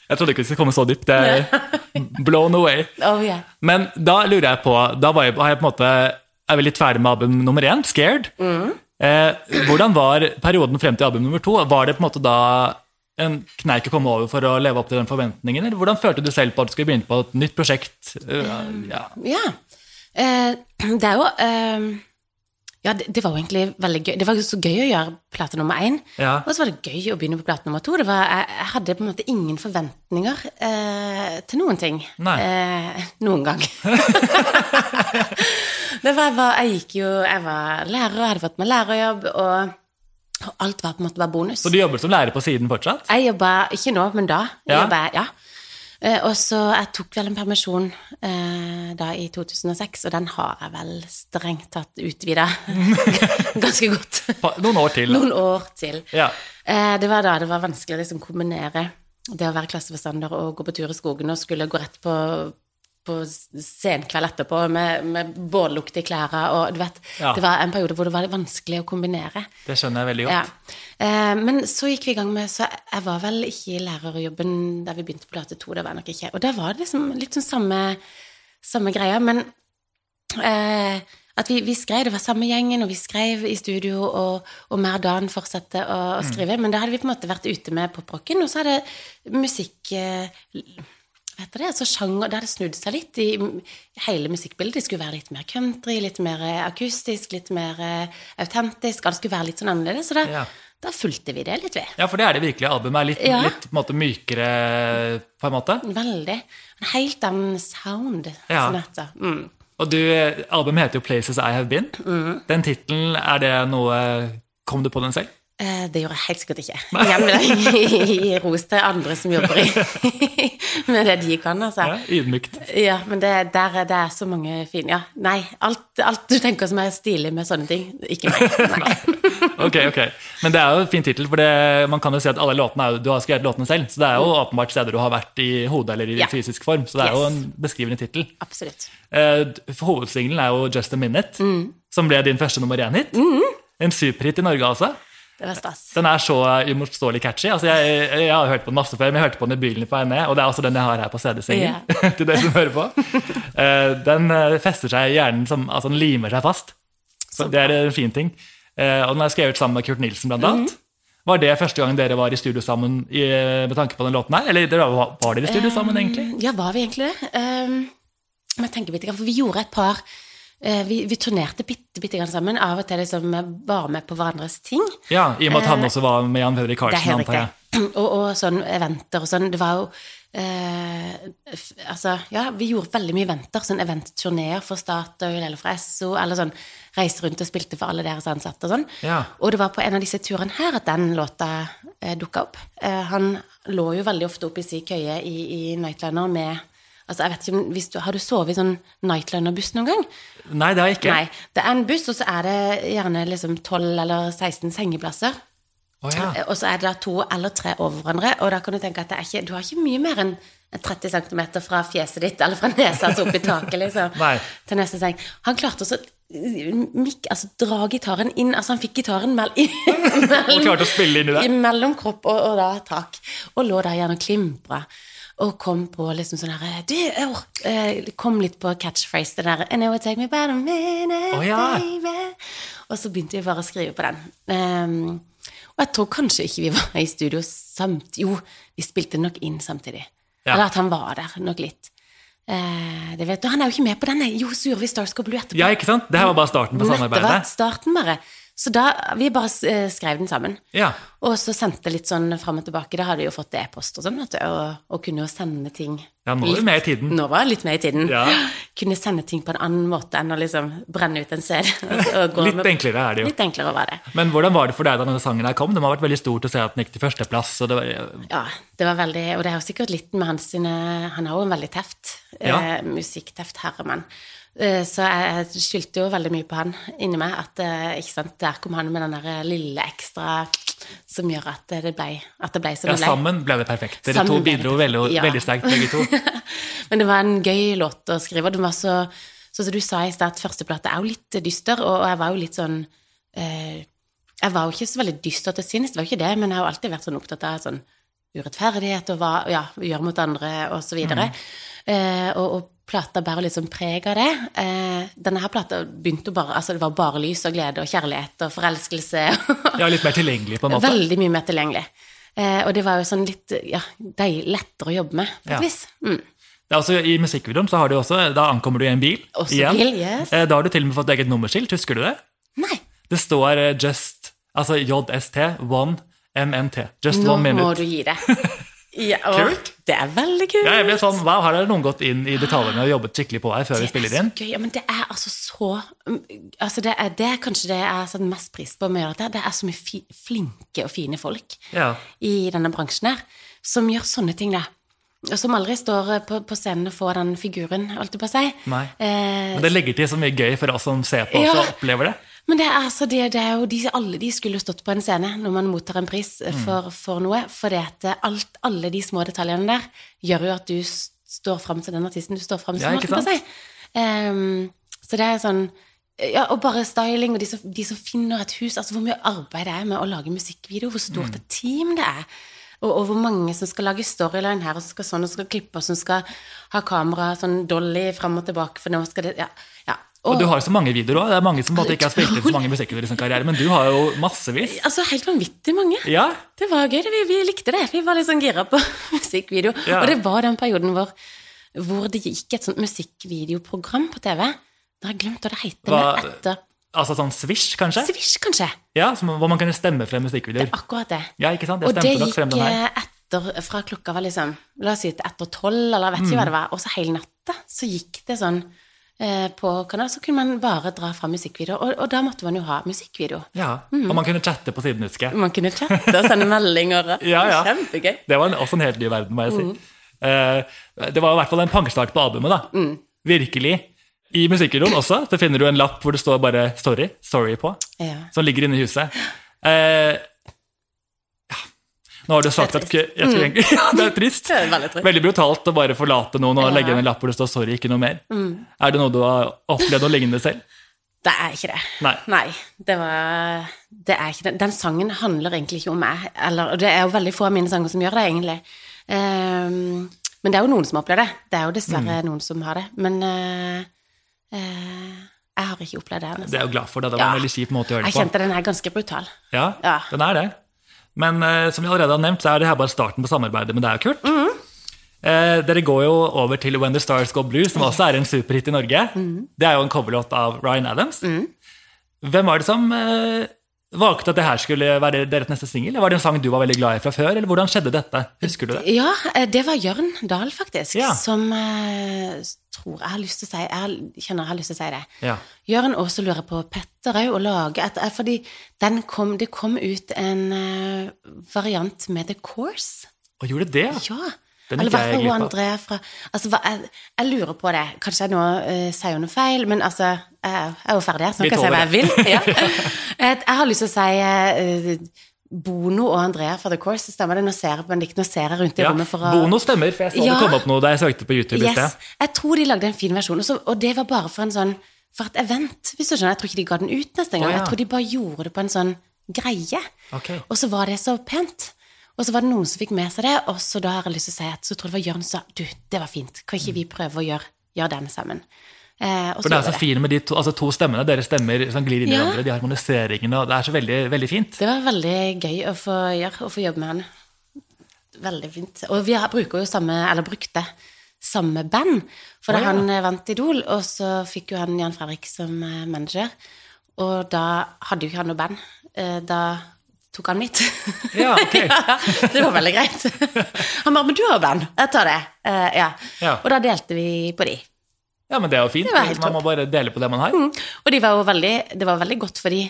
Jeg trodde ikke vi skulle komme så dypt. Det er blown away. Oh, yeah. Men da lurer jeg på Da var jeg, har jeg på en måte, er vi litt ferdig med album nummer én, 'Scared'. Mm. Eh, hvordan var perioden frem til album nummer to? Var det på en måte da en kneik å komme over for å leve opp til den forventningen? Eller hvordan følte du selv på at du skulle begynne på et nytt prosjekt? Eh, ja. Ja. Eh, det er jo eh, Ja, det, det var jo egentlig veldig gøy. Det var så gøy å gjøre plate nummer én. Ja. Og så var det gøy å begynne på plate nummer to. Det var, jeg, jeg hadde på en måte ingen forventninger eh, til noen ting. Eh, noen gang. det var, jeg, var, jeg gikk jo Jeg var lærer og hadde fått meg lærerjobb, og, og alt var på en måte bare bonus. Så du jobber som lærer på siden fortsatt? Jeg jobba ikke nå, men da. Ja. Jeg jeg, ja. Eh, og så jeg tok vel en permisjon eh, da i 2006, og den har jeg vel strengt tatt utvida ganske godt. Noen år til. Noen år til. Ja. Eh, det var da det var vanskelig å liksom kombinere det å være klasseforstander og gå på tur i skogen og skulle gå rett på, på sen kveld etterpå med, med bållukt i klærne og du vet Ja. Det var en periode hvor det var vanskelig å kombinere. Det skjønner jeg veldig Ja. godt. Eh, men så gikk vi i gang med Så jeg var vel ikke i lærerjobben da vi begynte på plate 2, det var jeg nok ikke. Og da var det liksom litt sånn samme, samme greia, men eh, at vi, vi skrev, det var samme gjengen, og vi skrev i studio, og, og mer dagen fortsatte å, å skrive. Men da hadde vi på en måte vært ute med poprocken, og så hadde musikk eh, heter det, altså sjanger, Det hadde snudd seg litt i hele musikkbildet. Det skulle være litt mer country, litt mer eh, akustisk, litt mer eh, autentisk. Det skulle være litt sånn annerledes. Så da, Ja. da fulgte vi det litt, vi. Ja, for det er det virkelige albumet. er Litt, Ja. litt på en måte mykere, på en måte. Veldig. En helt annen sound. Ja. Sånn at, mm. Og du, albumet heter jo 'Places I Have Been'. Mm. Den tittelen, er det noe Kom du på den selv? Eh, Det gjorde jeg helt sikkert ikke. Igjen vil jeg gi ros til andre som jobber i med det de kan, altså. Ja, ydmykt. Ja, men det, der er det er så mange fine Ja, nei. Alt, alt du tenker som er stilig med sånne ting. Ikke meg. Nei. Ok, ok. Men det er jo en fin tittel, for det, man kan jo si at alle låtene er du har skrevet låtene selv. Så det er jo åpenbart steder du har vært i hodet eller i Mm. Ja. fysisk form. Så det er jo en beskrivende tittel. Absolutt. Eh, Hovedsingelen er jo 'Just a Minute', Mm. som ble din første nummer én-hit. En superhit i Norge, altså. Det var stas. Den er så uimotståelig catchy. Altså, jeg, jeg, jeg har hørt på den masse før, men jeg hørte på den i bilen på vei ned, og det er også den jeg har her på CD-sengen. til dere som hører på. Eh, den eh, fester seg i hjernen som Altså, den limer seg fast. Så det er en fin ting. Eh, og den er skrevet sammen med Kurt Nilsen, blant annet. Var det første gang dere var i studio sammen i, med tanke på den låten her? Eller var, var dere i studio sammen, egentlig? Ja, var vi egentlig det? Um, men jeg tenker litt, for vi gjorde et par vi, vi turnerte bitte, bitte grann sammen. Av og til liksom var med på hverandres ting. Ja, I og med at han også var med Jan Fredrik Karlsen, antar jeg. Og, og sånn eventer og sånn. Det var jo eh, Altså, ja, vi gjorde veldig mye eventer, sånn eventturneer for Statoil eller for Esso, eller sånn reiste rundt og spilte for alle deres ansatte og sånn. Ja. Og det var på en av disse turene her at den låta eh, dukka opp. Eh, han lå jo veldig ofte oppe i si køye i, i Nightliner med Altså, jeg vet ikke om du, Har du sovet i sånn Nightliner-buss noen gang? Nei, det har jeg ikke. Nei. Det er en buss, og så er det gjerne liksom 12 eller 16 sengeplasser. Oh, ja. Og så er det da to eller tre over hverandre, og da kan du tenke at det ikke, du har ikke mye mer enn 30 cm fra fjeset ditt, eller fra nesa altså opp i taket, liksom, til neste seng. Han klarte også å altså, dra gitaren inn, altså han fikk gitaren mell, det. mellom kropp og, og da tak, og lå der gjerne og klimpra. Og kom på liksom sånn herre Du, oh, eh, kom litt på catchphrase, det der And it would take me about a minute, oh, ja. baby. Og så begynte vi bare å skrive på den. Um, og jeg tror kanskje ikke vi var i studio samt... Jo, vi spilte nok inn samtidig. Ja. Eller at han var der nok litt. Eh, det vet du, Han er jo ikke med på denne. Jo, sur gjorde vi Stars Go Blue etterpå. Ja, ikke sant? Det her var bare starten på Dette var samarbeidet. starten, bare. Så da, vi bare eh, skrev den sammen. Ja. Og så sendte litt sånn fram og tilbake. Da hadde jeg jo fått e-post og sånn, vet du, og, og kunne jo sende ting Ja, nå er vi med i tiden. Nå var jeg litt med i tiden. Ja. Kunne sende ting på en annen måte enn å liksom brenne ut en CD. Litt med- enklere er det jo. Litt enklere var det. Men hvordan var det for deg da denne sangen her kom? Det må ha vært veldig stort å se at den gikk til førsteplass. Det var, Ja, det var veldig Og det er jo sikkert litt med hans sine Han har jo en veldig teft. Ja. Eh, musikkteft herremann. Eh, så jeg, skyldte jo veldig mye på han inni meg. At eh, ikke sant, der kom han med den der lille ekstra som gjør at det ble, at det ble som ja, det ble. sammen ble det perfekt. Dere Sammen to bidro veldig, Ja. veldig sterkt, begge to. Men det var en gøy låt å skrive, og den var så så som du sa i stad, førsteplate er jo litt dyster, og jeg var jo litt sånn eh, Jeg var jo ikke så veldig dyster til sinns, det var jo ikke det, men jeg har jo alltid vært sånn opptatt av sånn urettferdighet og hva ja, gjør mot andre, og så videre. Eh, og, og plata bærer litt sånn preg av det. Eh, denne her plata begynte jo bare Altså, det var bare lys og glede og kjærlighet og forelskelse. Ja, litt mer tilgjengelig på en måte. Veldig mye mer tilgjengelig. Eh, og det var jo sånn litt ja, deilig, lettere å jobbe med, på et Ja. vis. Mm. Ja, altså, I musikkvideoen så har du også, da ankommer du i en bil. Også igjen. bil, yes. Eh, Da har du til og med fått eget nummerskilt, husker du det? Nei. Det står eh, just, altså JST, one MNT. Just Nå one må du gi det. Ja, og Kult. Det er veldig kult. Ja, jeg ble sånn, wow, Her har noen gått inn i detaljene og jobbet skikkelig på her før vi spiller er inn. gøy. Ja, men det er altså så altså det, er, det er kanskje det jeg setter mest pris på med å gjøre dette. Det er så mye fi, flinke og fine folk Ja. i denne bransjen her som gjør sånne ting, da. Og som aldri står på, på scenen og får den figuren, holdt jeg på å si. Nei. Eh, Men det legger til så mye gøy for oss som ser på Ja. og opplever det. Men det er, altså, det, det er jo de, alle de skulle stått på en scene når man mottar en pris Mm. for, for noe, for det at alt, alle de små detaljene der gjør jo at du står fram som den artisten du står fram som. Ja, ikke si. Ehm, så det er sånn ja, Og bare styling, og de som, de som finner et hus Altså hvor mye arbeid det er med å lage musikkvideo, hvor stort Mm. et team det er. Og, og hvor mange som skal lage storyline her, og som skal sånn, og som skal klippe, og som skal ha kamera sånn dolly fram og tilbake, for nå skal det Ja. ja. Og du har så mange videoer òg. Det er mange som ikke har spilt inn så mange musikkvideoer i sin karriere, men du har jo massevis. Altså helt vanvittig mange. Ja, Det var gøy. Vi, vi likte det. Vi var litt sånn gira på musikkvideo. Ja. Og det var den perioden hvor, hvor det gikk et sånt musikkvideoprogram på TV. Nå har jeg glemt hva det heter. Hva- men etter altså sånn Swish, kanskje? Swish, kanskje. Ja, som, Hvor man kunne stemme frem musikkvideoer. Det er Akkurat det. Ja, ikke sant? Jeg Og det gikk eh, etter fra klokka var liksom La oss si til etter tolv, eller vet ikke Mm. hva det var. Og så hele natta så gikk det sånn på kanal, så kunne man bare dra fram musikkvideo. Og, og da måtte man jo ha musikkvideo. Ja, Mm. Og man kunne chatte på siden, husker jeg. Man kunne chatte og sende meldinger. Ja, ja. Kjempegøy. Det var en, også en helt ny verden, må jeg si. Mm. Eh, det var i hvert fall en pangstart på albumet, da. Mm. Virkelig. I musikkvideoen også så finner du en lapp hvor det står bare 'sorry', 'sorry' på, Ja. som ligger inne i huset. Eh, ja. Nå har du sagt er at jeg skulle mm. ja, Det er trist. Det er veldig trist. Veldig brutalt å bare forlate noen og Ja. Mm. legge inn en lapp hvor det står 'sorry', ikke noe mer. Er det noe du har opplevd noe lignende selv? Det er ikke det. Nei. det var Det er ikke det. Den sangen handler egentlig ikke om meg. Eller, og det er jo veldig få av mine sanger som gjør det, egentlig. Um, men det er jo noen som har opplevd det. Det er jo dessverre noen som har det. Men uh, uh, jeg har ikke opplevd det. Det Altså. er jeg jo glad for. Det, det var en veldig kjip måte å gjøre Jeg det på. kjente den er ganske brutal. Ja, Ja. den er det. Men eh, som vi allerede har nevnt, så er det her bare starten på samarbeidet med deg og Kurt. Mm. Eh, dere går jo over til When the Stars Go Blue, som også er en superhit i Norge. Mm. Det er jo en coverlåt av Ryan Adams. Hvem var det som eh, valgte at det her skulle være deres neste singel? Var det en sang du var veldig glad i fra før, eller hvordan skjedde dette? Husker du det? Ja, eh, det var Jørn Dahl, faktisk, Ja. som eh, tror Jeg har lyst til å si Jeg kjenner jeg har lyst til å si det. Ja. Jørn, også lurer på Petter òg, å lage et eh, Fordi den kom, det kom ut en variant med The Course. Og gjorde det, ja? Eller jeg fall hun André fra Altså, hva, jeg, jeg lurer på det. Kanskje jeg nå uh, sier noe feil, men altså Jeg jeg er jo ferdig her, så nå kan jeg si hva jeg vil. Ja. Jeg har lyst til å si uh, Bono og Andrea fra The Course, stemmer det? Nå ser jeg på en dikt, nå ser jeg rundt i ja. rommet for å Bono stemmer, for jeg så Ja. det kom opp noe da jeg søkte på YouTube i Yes. sted. Jeg tror de lagde en fin versjon, også, og det var bare for en sånn For et event, hvis du skjønner. Jeg tror ikke de ga den ut neste gang. Oh, ja. Jeg tror de bare gjorde det på en sånn greie. Okay. Og så var det så pent. Og så var det noen som fikk med seg det, og så da har jeg lyst til å si at så tror jeg det var Jørn som sa du, det var fint, kan ikke vi prøve å gjøre, gjøre den sammen? Eh, og For det er så fint med de to, altså to stemmene, deres stemmer som glir inn i Ja. hverandre, de harmoniseringene, og det er så veldig, veldig fint. Det var veldig gøy å få gjøre, å få jobbe med han. Veldig fint. Og vi bruker jo samme, eller brukte samme band, for da oh, ja. han eh, vant Idol, og så fikk jo han Jan Fredrik som eh, manager, og da hadde jo ikke han noe band. Eh, Da tok han mitt. Ja, ok. det var veldig greit. Han bare 'men du har band', jeg tar det. Uh, ja. Ja. Og da delte vi på de. Ja, men det er jo fint. Man må bare dele på det man har. Og de var veldig, det var veldig godt for de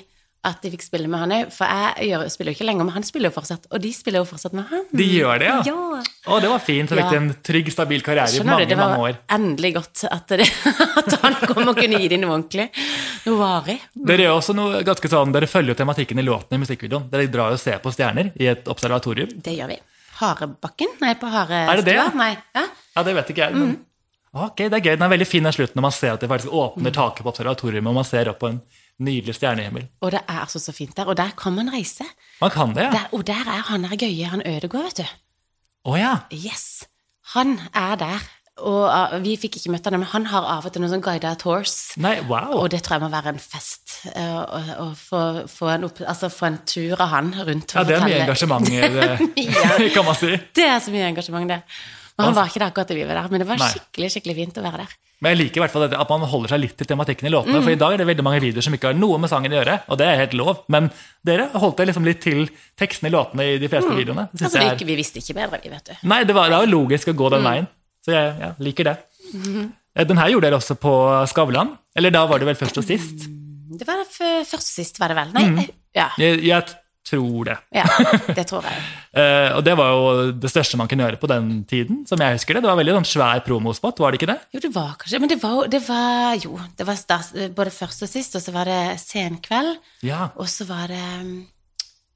at de fikk spille med han òg, for jeg gjør, spiller jo ikke lenger, men han spiller jo fortsatt, og de spiller jo fortsatt med han. De gjør det, ja. Ja. Å, det var fint. Så fikk Ja. en trygg, stabil karriere i mange, du, det var mange år. endelig godt at, det, at han kom og kunne gi dem noe ordentlig. Noe varig. Dere gjør også noe ganske sånn, dere følger jo tematikken i låten i musikkvideoen. Dere drar og ser på stjerner i et observatorium. Det gjør vi. Harebakken? Nei, på Harestua? Er det det, ja? Nei. Ja? Ja, det vet ikke jeg. Men... Ok, det er gøy. Den er veldig fin den slutten når man ser at det faktisk åpner taket på observatoriet, og man ser opp på en nydelig stjernehimmel. Og det er altså så fint der. Og der kan man reise. Man kan det, ja. Der, og der er han der gøye, han Ødegård, vet du. Å ja. Yes. Han er der. Og uh, vi fikk ikke møtt han, men han har av og til noen sånn guided tours. Nei, wow. Og det tror jeg må være en fest. uh, Å å få, en altså en tur av han rundt. Ja, det er mye engasjement, det, kan man si. Det er så mye engasjement, det. Men han var ikke der akkurat da vi var der, men det var skikkelig skikkelig fint å være der. Men jeg liker i hvert fall at man holder seg litt til tematikken i låtene. For i dag er det veldig mange videoer som ikke har noe med sangen å gjøre, og det er helt lov. Men dere holdt dere liksom litt til tekstene i låtene i de fleste videoene. Altså, vi, er... vi visste ikke bedre, vi, vet du. Nei, det var, det jo logisk å gå den veien. Så jeg ja, liker det. Eh, Den her gjorde dere også på Skavlan. Eller da var det vel først og sist? Det var det og sist, var det vel? Nei, eh, ja, Jeg, jeg tror det. ja, det tror jeg. uh, og det var jo det største man kunne gjøre på den tiden, som jeg husker det. Det var veldig sånn svær promospot, var det ikke det? Jo, det var kanskje Men det var, det var jo Det var stas, både først og sist, og så var det senkveld, Ja. og så var det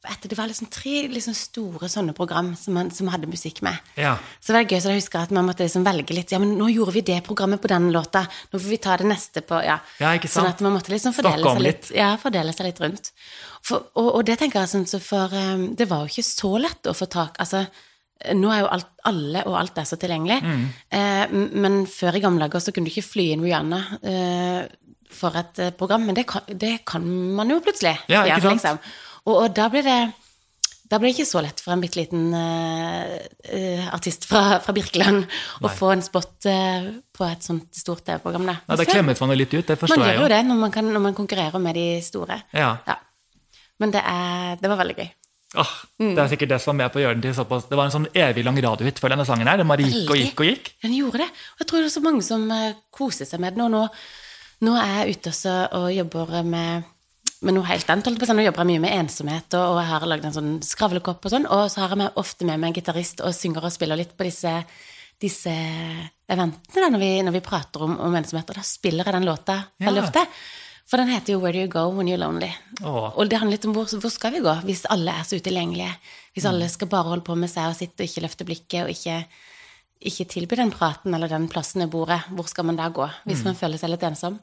etter, Det var liksom tre liksom store sånne program som, man, som hadde musikk med. ja. Så det var gøy, så jeg husker at man måtte liksom velge litt. Ja, men nå gjorde vi det programmet på den låta, nå får vi ta det neste på Ja. Ja, ikke sant? Sånn at man måtte liksom fordele seg litt. litt, ja, fordele seg litt rundt. For, og, og det tenker jeg sånn, så for um, det var jo ikke så lett å få tak Altså, nå er jo alt, alle og alt er så tilgjengelig, Mm. eh, men før i gamle dager så kunne du ikke fly inn Rihanna eh, for et eh, program, men det kan, det kan man jo plutselig. Ja, ikke sant? Liksom. Og, og da blir det da blir det ikke så lett for en bitte liten uh, artist fra, fra Birkeland å få en spot uh, på et sånt stort TV-program. da. Nei, Da klemmes man jo litt ut, det forstår Man jeg gjør jo jo. det når man, kan, når man konkurrerer med de store. Ja. Ja. Men det, er, det var veldig gøy. Åh, Det er sikkert det som var med på å gjøre den til såpass Det var en sånn evig lang radiohit for denne sangen her. Den bare gikk og gikk og gikk. Den gjorde det. Og jeg tror det er så mange som eh, koser seg med den. Og nå, nå er jeg ute og jobber med, med noe helt annet. Nå jobber jeg mye med ensomhet, og, jeg har lagd en sånn skravlekopp og sånn. Og så har jeg med, ofte med meg en gitarist og synger og spiller litt på disse, disse eventene da, når, vi, når vi prater om, om ensomhet. Og da spiller jeg den låta veldig Ja. ofte. For den heter jo 'Where Do You Go When You're Lonely'. Åh. Og det handler litt om hvor, hvor skal vi gå hvis alle er så utilgjengelige? Hvis alle skal bare holde på med seg og sitte og ikke løfte blikket og ikke, ikke tilby den praten eller den plassen ved bordet, hvor skal man da gå hvis man føler seg litt ensom?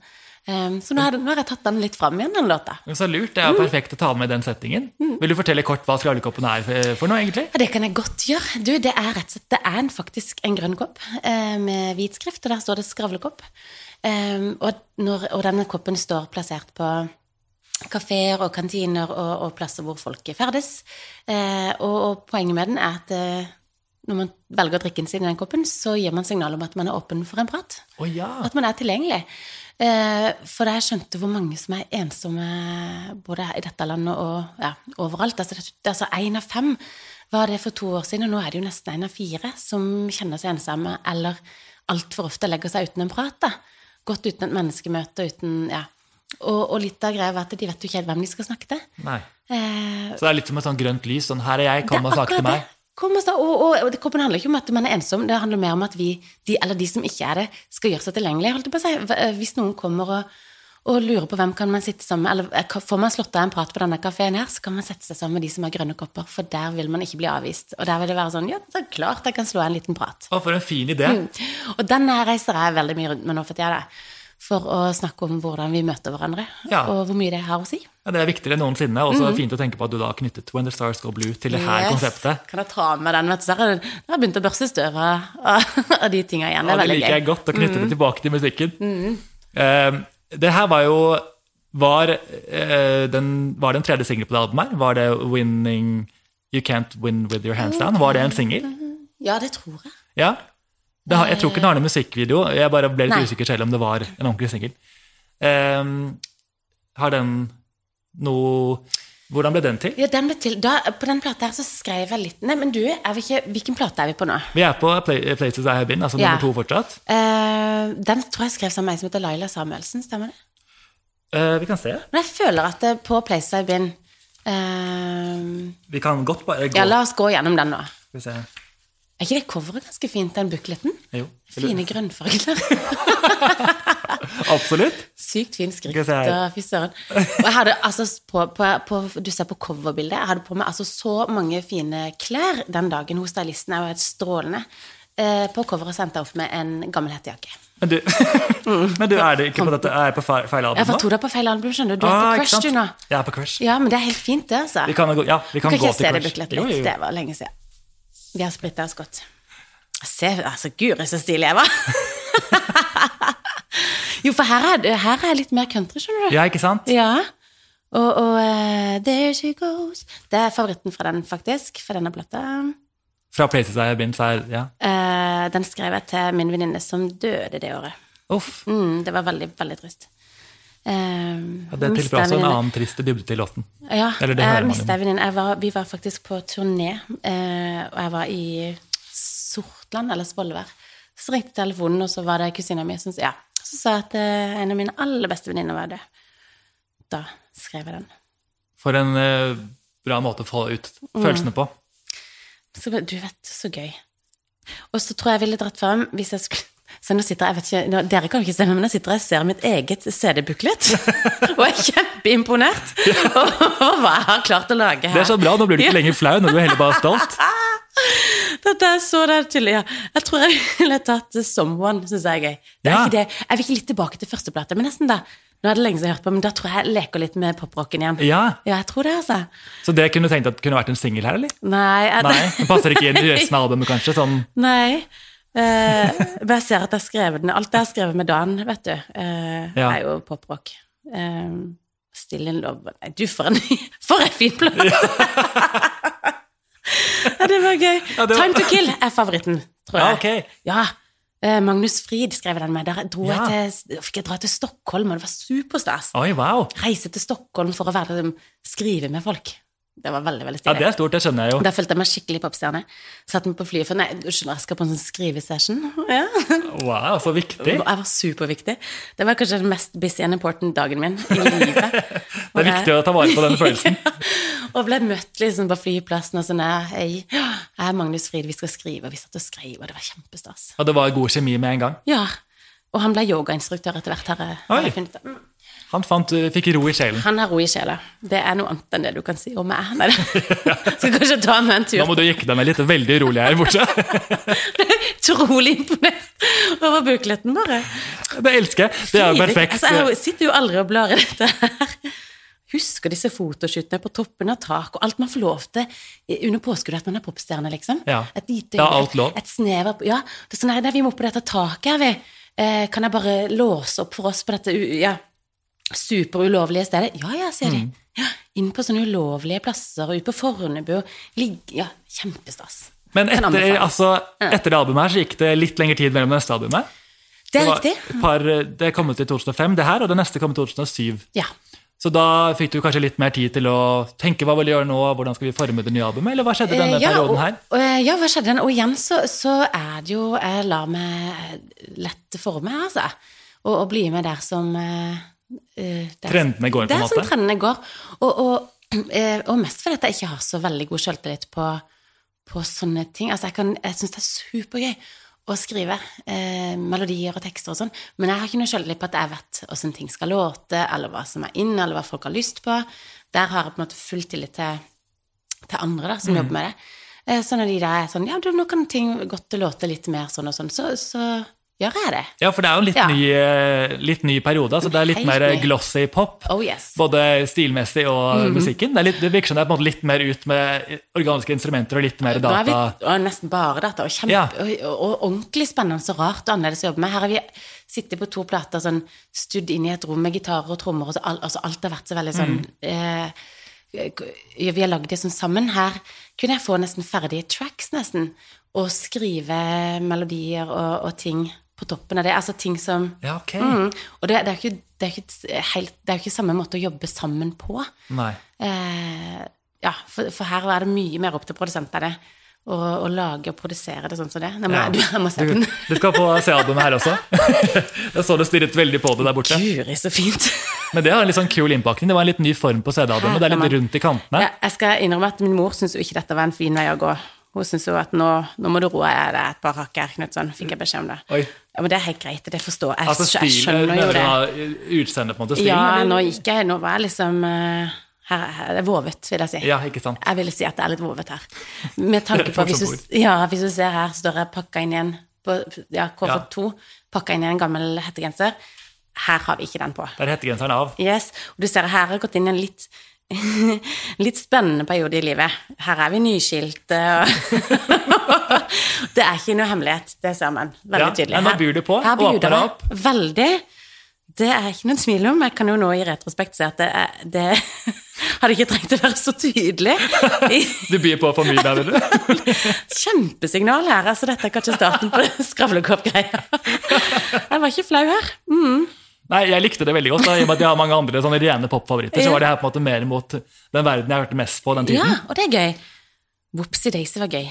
Um, så nå har, jeg tatt den litt fram igjen, den låta. Så lurt. Det er jo perfekt å ta med i den settingen. Vil du fortelle kort hva skravlekoppen er for- for noe, egentlig? Ja, det kan jeg godt gjøre. Du, det er rett og slett Det er en, faktisk en grønn kopp eh, med hvit skrift, og der står det 'skravlekopp'. Um, og, når, og denne koppen står plassert på kafeer og kantiner og, og plasser hvor folk ferdes. Uh, og, og poenget med den er at uh, når man velger å drikke den sin i den koppen, så gir man signal om at man er åpen for en prat. Oh, ja. At man er tilgjengelig. Uh, for da jeg skjønte hvor mange som er ensomme både i dette landet og ja, overalt. Altså, det- altså én av fem var det for to år siden, og nå er det jo nesten én av fire som kjenner seg ensomme eller altfor ofte legger seg uten en prat. da. Gått uten et menneskemøte, uten ja. Og, og litt av greia var at de vet jo ikke helt hvem de skal snakke til. Nei. Eh, Så det er litt som et sånt grønt lys. Sånn, her er jeg, kom og snakk til meg. det. Kom og, og, og, det handler ikke om at man er ensom, det handler mer om at vi, de, eller de som ikke er det, skal gjøre seg tilgjengelig. Holdt jeg på å si. Hvis noen kommer og, og lurer på hvem kan man sitte sammen med, eller eh, får man slått av en prat på denne kafeen her, så kan man sette seg sammen med de som har grønne kopper, for der vil man ikke bli avvist. Og der vil det være sånn, ja, det er klart jeg kan slå en liten prat. Å, for en fin idé. Mm. Og den her reiser jeg veldig mye rundt med nå for tida. For å snakke om hvordan vi møter hverandre, Ja. og hvor mye det har å si. Ja, det er viktigere enn noensinne. Og så fint å tenke på at du da har knyttet When the Stars Go Blue til det her Yes. konseptet. Kan jeg ta med den? vet du, så har jeg, begynt å børste støv av, av de tinga igjen. Det Ja, gøy. det liker jeg godt, å knytte det tilbake til musikken. Eh, det her var jo var, eh, den, var det en tredje singel på det albumet? Var det 'Winning You Can't Win With Your Hands Down'? Var det en singel? Ja, det tror jeg. Ja. Det har, jeg tror ikke den har noen musikkvideo. Jeg bare ble litt Nei. usikker selv om det var en ordentlig singel. Eh, har den noe Hvordan ble den til? Ja, den ble til. Da, på den plata her så skrev jeg litt Nei, men du, ikke, hvilken plate er vi på nå? Vi er på Play, Places I Have Been, altså Ja. nummer to fortsatt. Uh, den tror jeg skrev sammen med ei som heter Laila Samuelsen, stemmer det? Uh, vi kan se. Men jeg føler at det på Place I've Been uh, Vi kan godt bare gå. Ja, la oss gå gjennom den nå. Skal vi se. Er ikke det coveret ganske fint, den bukletten? Jo. Fine grønnfarger. Absolutt. Sykt fin skrift. Se Fy søren. Og jeg hadde altså på, på, på, Du ser på coverbildet. Jeg hadde på meg altså så mange fine klær den dagen hos stylisten. Jeg var helt strålende. Eh, på coveret sendte jeg opp med en gammel hettejakke. Men du, men du er det ikke på dette Er jeg på feil, album album Jeg tok deg på feil album, skjønner du. Du er Ah, på Crush, du nå. Jeg er på Crush. Ja, men det er helt fint, det, altså. Vi kan, ja, vi kan, Kan ikke gå jeg se til det Crush. bukletten Jo, litt? jo, jo. Det var lenge siden. Vi har splitta oss godt. Se, altså, guri så stilig jeg var. jo, for her er, her er litt mer country, skjønner du. Ja, ikke sant? Ja. Og, og uh, There She Goes Det er favoritten fra den, faktisk. Fra denne plata. Fra Places I Have Been, er ja. Uh, den skrev jeg til min venninne som døde det året. Uff. Mm, det var veldig, veldig trist. Eh, Ja, det tilfører også en en annen trist dybde til låten. Ja, Eller det jeg jo. en venninne. Vi var faktisk på turné, eh, og jeg var i Sortland, eller Svolvær. Så ringte telefonen, og så var det kusina mi som ja, så sa at eh, en av mine aller beste venninner var død. Da skrev jeg den. For en eh, bra måte å få ut Mm. følelsene på. Så, du vet, så gøy. Og så tror jeg jeg ville dratt frem hvis jeg skulle så nå sitter jeg, jeg vet ikke, Dere kan jo ikke se meg, men jeg sitter og ser mitt eget CD-buklet. og er kjempeimponert over hva jeg har klart å lage her. Det er så bra, nå blir du ikke lenger flau, nå er du heller bare stolt. Dette er så det er tydelig, ja. Jeg tror jeg ville tatt Someone, syns jeg er gøy. Det er Ja. ikke det. Jeg vil ikke litt tilbake til første plate, men nesten da. Nå er det lenge siden jeg har hørt på, men da tror jeg jeg leker litt med poprocken igjen. Ja, Ja, jeg tror det, altså. Så det kunne du tenkt at kunne vært en singel her, eller? Nei, jeg, Nei, det passer ikke inn i resten av albumet, kanskje? Sånn, Nei. Eh, men jeg ser at jeg har skrevet den. Alt jeg har skrevet med Dan, vet du, eh, Ja. er jo poprock. Eh, Still in love Nei, du, for en, for en fin plate! ja, det var gøy. Ja, det var- Time to kill er favoritten, tror ja, jeg. ok. Ja. eh, Magnus Frid skrev den med. Der dro jeg til, fikk jeg dra til Stockholm, og det var superstas. Oi, wow. Reise til Stockholm for å være, liksom, skrive med folk. Det var veldig, veldig Ja, stilig. det er stort, det skjønner jeg jo. Da følte jeg meg skikkelig popstjerne. Satt meg på flyet for Nei, du skjønner, jeg skal på en sånn skrivesession. Ja. Wow, så viktig. Jeg var superviktig. Det var kanskje den mest busy and important dagen min i livet. Det er viktig å ta vare på den følelsen. Og ble møtt liksom på flyplassen og sånn «Ja, Hei, jeg er Magnus Frid, vi skal skrive. Og vi satt og skrev, og det var kjempestas. Og det var god kjemi med en gang. Ja. Og han ble yogainstruktør etter hvert. Har jeg funnet ut. Han fant, fikk ro i sjelen. Han har ro i sjela. Det er noe annet enn det du kan si om meg. Nei, Skal kanskje ta meg en tur. Nå må du jekke deg med litt. Veldig urolig her borte. Utrolig imponert over bukletten, bare. Det elsker jeg. Det er jo perfekt. Altså, jeg sitter jo aldri og blar i dette her. Husker disse fotoskyttene på toppen av tak, og alt man får lov til under påskudd at man er popstjerne, liksom. Ja. Et lite Ja, alt lov. Et, snev av Ja, det er sånn nei, vi må på dette taket her, vi. Eh, kan jeg bare låse opp for oss på dette ja, superulovlige stedet? Ja, ja, sier Mm. de. Ja, inn på sånne ulovlige plasser, og ut på Fornebu, og ligge Ja, kjempestas. Men etter, altså, etter det albumet her så gikk det litt lengre tid mellom neste albumet. Det er det riktig. Par, det kom ut i 2005, det her, og det neste kom i 2007. Ja. Så da fikk du kanskje litt mer tid til å tenke hva vil du gjøre nå, hvordan skal vi forme det nye albumet, eller hva skjedde denne Eh, ja, perioden her? Og, eh, ja, hva skjedde? den? Og igjen så, så er det jo Jeg lar meg lett forme, altså. Og, og bli med der som eh, eh, Trendene går, på en måte? Det er sånn trendene går. Og, og, eh, og mest fordi jeg ikke har så veldig god selvtillit på, på sånne ting. Altså, jeg, kan- jeg syns det er supergøy å skrive eh, melodier og tekster og sånn, men jeg har ikke noe selvtillit på at jeg vet åssen ting skal låte, eller hva som er inne, eller hva folk har lyst på. Der har jeg på en måte full tillit til til andre da, Mm. som jobber med det. Eh, Så når de da er sånn Ja, du, nå kan ting godt låte litt mer sånn og sånn, så, så gjør jeg det. Ja, for det er jo en litt, Ja. ny, eh, litt ny periode. altså Det er litt mer glossy pop. Oh yes. Både stilmessig og mm. musikken. Det, litt, det virker som det er litt mer ut med organiske instrumenter og litt mer Nå er vi data. nesten bare data, og, kjempe, Ja. og, og, ordentlig spennende og rart og annerledes å jobbe med. Her har vi sittet på to plater sånn studd inn i et rom med gitarer og trommer, og så alt, altså alt har vært så veldig sånn eh, Vi har lagd det sånn sammen. Her kunne jeg få nesten ferdige tracks, nesten, og skrive melodier og, og ting på toppen av det. Altså ting som Ja, ok. Mm. Og det, det, er ikke, det, er ikke helt, det er ikke samme måte å jobbe sammen på. Nei. Eh, ja, for, for her er det mye mer opp til produsentene å, å lage og produsere det sånn som det. Nei, men, Ja. du, jeg må se Du, den. du skal få se albumet her også. Jeg så du stirret veldig på det der borte. Guri, så fint. Men det har en litt sånn kul innpakning. Det var en litt ny form på CD-albumet. Det er litt rundt i kantene. Ja, jeg skal innrømme at min mor syns jo ikke dette var en fin vei å gå. Hun syntes jo at nå, nå må du roe deg et par hakk her, Knutson, fikk jeg beskjed om det. Oi. Ja, men det er helt greit, det forstår jeg. Altså jeg stilen, skjønner jo det. utseendet på en måte. Stilen, Ja, eller? nå gikk jeg, nå var jeg liksom eh, her, her, Det er vovet, vil jeg si. Ja, ikke sant. Jeg ville si at det er litt vovet her. Med tanke på, hvis du, ja, hvis du ser her, står jeg pakka inn igjen på ja, KF2, pakka inn i en gammel hettegenser. Her har vi ikke den på. Der er hettegenseren av. Yes, og du ser her har jeg gått inn i en litt litt spennende periode i livet. Her er vi nyskilte, og Det er ikke noe hemmelighet, det ser man veldig Ja, tydelig. men da byr du på, Her åpner jeg opp. Veldig. Det er ikke noen tvil om. Jeg kan jo nå i retrospekt si at det, er, det hadde ikke trengt å være så tydelig. Du byr på for mye der, vil du. Kjempesignal her. Altså, dette er kanskje starten på skravlekopp-greia. Jeg var ikke flau her. Mm. Nei, jeg likte det veldig godt. Da, I og med at jeg har mange andre sånne rene popfavoritter, så var det her på en måte mer mot den verden jeg hørte mest på den tiden. Ja, og det er gøy. Whoopsie Daisy var gøy.